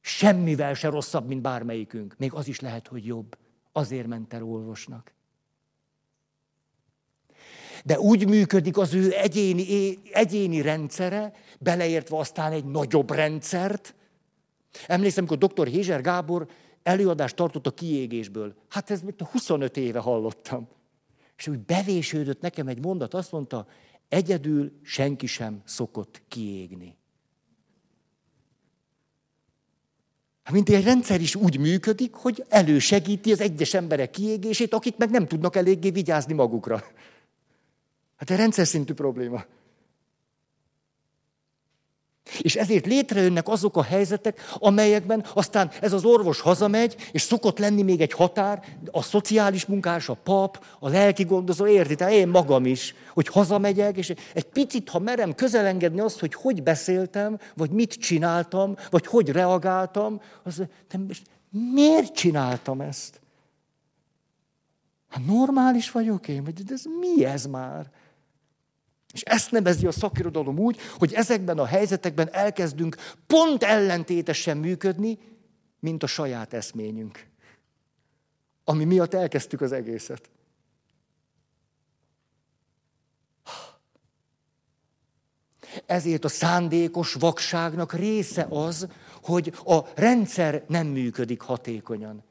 Semmivel se rosszabb, mint bármelyikünk. Még az is lehet, hogy jobb. Azért ment el orvosnak de úgy működik az ő egyéni, egyéni rendszere, beleértve aztán egy nagyobb rendszert. Emlékszem, amikor dr. Hézser Gábor előadást tartott a kiégésből. Hát ez 25 éve hallottam. És úgy bevésődött nekem egy mondat, azt mondta, egyedül senki sem szokott kiégni. Hát mint egy rendszer is úgy működik, hogy elősegíti az egyes emberek kiégését, akik meg nem tudnak eléggé vigyázni magukra. Hát egy rendszer szintű probléma. És ezért létrejönnek azok a helyzetek, amelyekben aztán ez az orvos hazamegy, és szokott lenni még egy határ, a szociális munkás, a pap, a lelki gondozó, érti, tehát én magam is, hogy hazamegyek, és egy picit, ha merem közelengedni azt, hogy hogy beszéltem, vagy mit csináltam, vagy hogy reagáltam, az, de miért csináltam ezt? Hát normális vagyok én, vagy de ez mi ez már? És ezt nevezi a szakirodalom úgy, hogy ezekben a helyzetekben elkezdünk pont ellentétesen működni, mint a saját eszményünk. Ami miatt elkezdtük az egészet. Ezért a szándékos vakságnak része az, hogy a rendszer nem működik hatékonyan.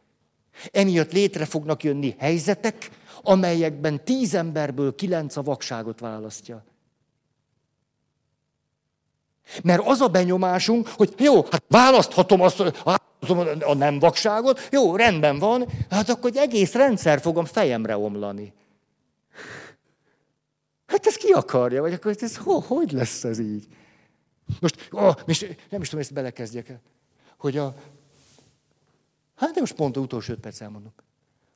Emiatt létre fognak jönni helyzetek, amelyekben tíz emberből kilenc a vakságot választja. Mert az a benyomásunk, hogy jó, hát választhatom azt, a nem vakságot, jó, rendben van, hát akkor egy egész rendszer fogom fejemre omlani. Hát ez ki akarja, vagy akkor ez ho, hogy lesz ez így? Most, oh, most nem is tudom, ezt belekezdjek el, hogy a, hát de most pont az utolsó öt perc elmondok,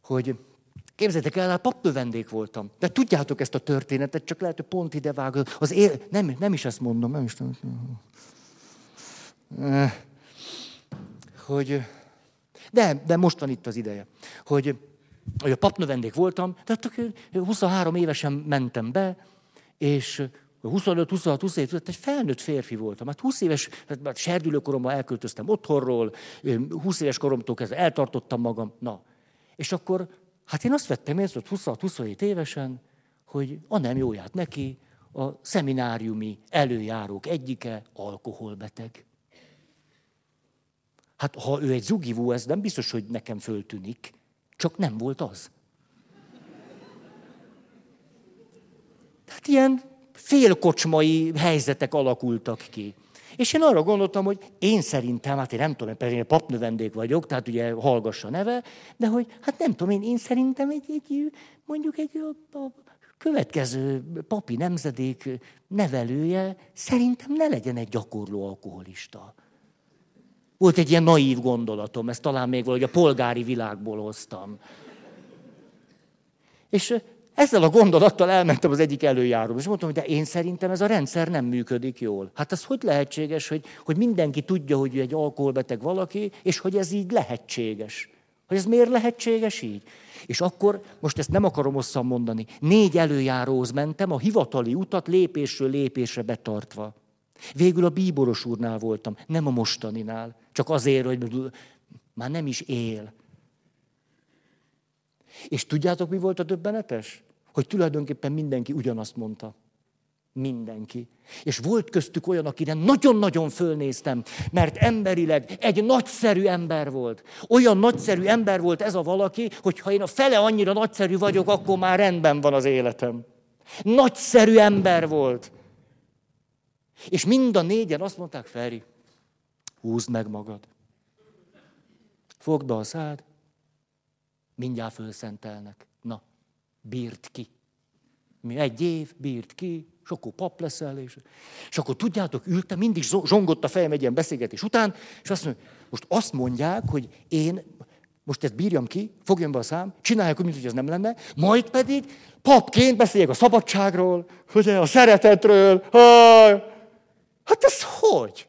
hogy Képzeljétek el, hát vendég voltam. De tudjátok ezt a történetet, csak lehet, hogy pont ide vág. Az él... nem, nem is ezt mondom, nem is tudom. Eh, hogy, de, de most van itt az ideje, hogy, hogy a papnövendék voltam, tehát 23 évesen mentem be, és 25, 26, 27, egy felnőtt férfi voltam. Hát 20 éves, hát serdülőkoromban elköltöztem otthonról, 20 éves koromtól kezdve eltartottam magam. Na, és akkor Hát én azt vettem észre, hogy 26-27 évesen, hogy a nem jóját neki, a szemináriumi előjárók egyike alkoholbeteg. Hát ha ő egy zugivó, ez nem biztos, hogy nekem föltűnik, csak nem volt az. Tehát ilyen félkocsmai helyzetek alakultak ki. És én arra gondoltam, hogy én szerintem, hát én nem tudom, mert én papnövendék vagyok, tehát ugye hallgassa neve, de hogy hát nem tudom, én, én szerintem egy, egy mondjuk egy a, a következő papi nemzedék nevelője szerintem ne legyen egy gyakorló alkoholista. Volt egy ilyen naív gondolatom, ezt talán még valahogy a polgári világból hoztam. És ezzel a gondolattal elmentem az egyik előjáróba, és mondtam, hogy de én szerintem ez a rendszer nem működik jól. Hát az hogy lehetséges, hogy, hogy mindenki tudja, hogy egy alkoholbeteg valaki, és hogy ez így lehetséges. Hogy ez miért lehetséges így? És akkor, most ezt nem akarom hosszan mondani, négy előjáróhoz mentem, a hivatali utat lépésről lépésre betartva. Végül a bíboros úrnál voltam, nem a mostaninál. Csak azért, hogy már nem is él. És tudjátok, mi volt a döbbenetes? Hogy tulajdonképpen mindenki ugyanazt mondta. Mindenki. És volt köztük olyan, akire nagyon-nagyon fölnéztem, mert emberileg egy nagyszerű ember volt. Olyan nagyszerű ember volt ez a valaki, hogy ha én a fele annyira nagyszerű vagyok, akkor már rendben van az életem. Nagyszerű ember volt. És mind a négyen azt mondták, Feri, húzd meg magad. Fogd be a szád, mindjárt fölszentelnek. Bírt ki. Mi egy év, bírt ki, és akkor pap leszel, és, és akkor tudjátok, ültem, mindig zsongott a fejem egy ilyen beszélgetés után, és azt mondja, most azt mondják, hogy én most ezt bírjam ki, fogjam be a szám, csinálják úgy, mintha ez nem lenne, majd pedig papként beszéljek a szabadságról, ugye, a szeretetről, hát ez hogy?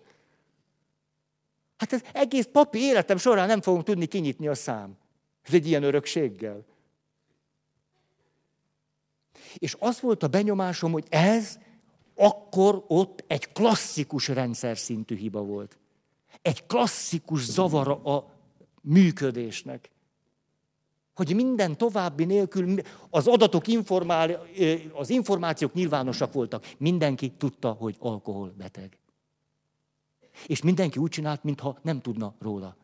Hát ez egész papi életem során nem fogom tudni kinyitni a szám. Ez egy ilyen örökséggel. És az volt a benyomásom, hogy ez akkor ott egy klasszikus rendszer szintű hiba volt. Egy klasszikus zavara a működésnek. Hogy minden további nélkül az adatok, informál, az információk nyilvánosak voltak. Mindenki tudta, hogy alkoholbeteg. És mindenki úgy csinált, mintha nem tudna róla.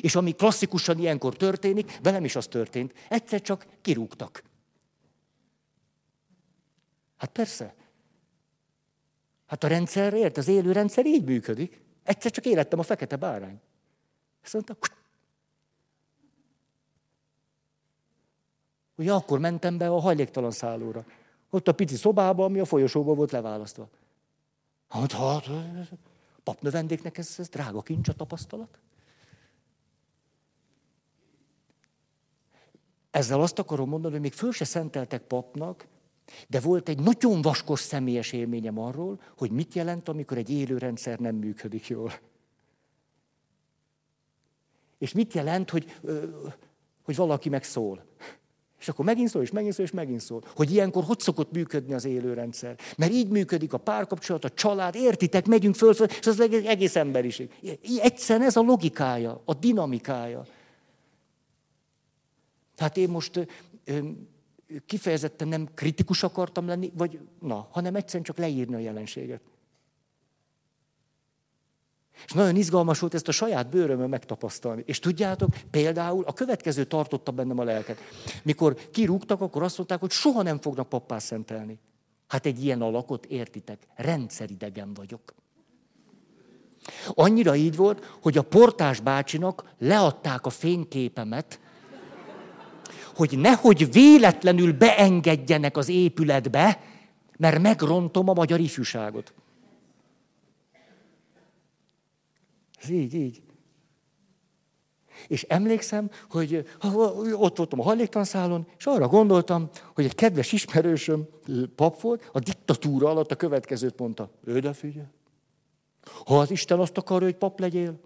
És ami klasszikusan ilyenkor történik, velem is az történt, egyszer csak kirúgtak. Hát persze. Hát a rendszer, ért, az élő rendszer így működik. Egyszer csak élettem a fekete bárány. Azt mondta, Ugye akkor mentem be a hajléktalan szállóra. Ott a pici szobába, ami a folyosóba volt leválasztva. Hát, hát, papnövendéknek ez, ez drága kincs a tapasztalat. Ezzel azt akarom mondani, hogy még föl se szenteltek papnak, de volt egy nagyon vaskos személyes élményem arról, hogy mit jelent, amikor egy élő rendszer nem működik jól. És mit jelent, hogy, hogy valaki megszól. És akkor megint szól, és megint szól, és megint szól. Hogy ilyenkor hogy szokott működni az élőrendszer. Mert így működik a párkapcsolat, a család, értitek, megyünk föl, föl és az egész emberiség. Egyszerűen ez a logikája, a dinamikája. Tehát én most kifejezetten nem kritikus akartam lenni, vagy na, hanem egyszerűen csak leírni a jelenséget. És nagyon izgalmas volt ezt a saját bőrömön megtapasztalni. És tudjátok, például a következő tartotta bennem a lelket. Mikor kirúgtak, akkor azt mondták, hogy soha nem fognak pappá szentelni. Hát egy ilyen alakot értitek, rendszeridegen vagyok. Annyira így volt, hogy a portás bácsinak leadták a fényképemet, hogy nehogy véletlenül beengedjenek az épületbe, mert megrontom a magyar ifjúságot. Ez így, így. És emlékszem, hogy ott voltam a hajléktanszálon, és arra gondoltam, hogy egy kedves ismerősöm, pap volt, a diktatúra alatt a következőt mondta. Ő figyelj. Ha az Isten azt akarja, hogy pap legyél,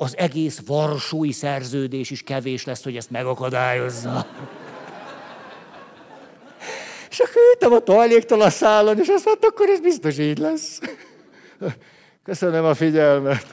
az egész varsói szerződés is kevés lesz, hogy ezt megakadályozza. és akkor ültem a toaléktalan szálon, és azt mondta, akkor ez biztos így lesz. Köszönöm a figyelmet.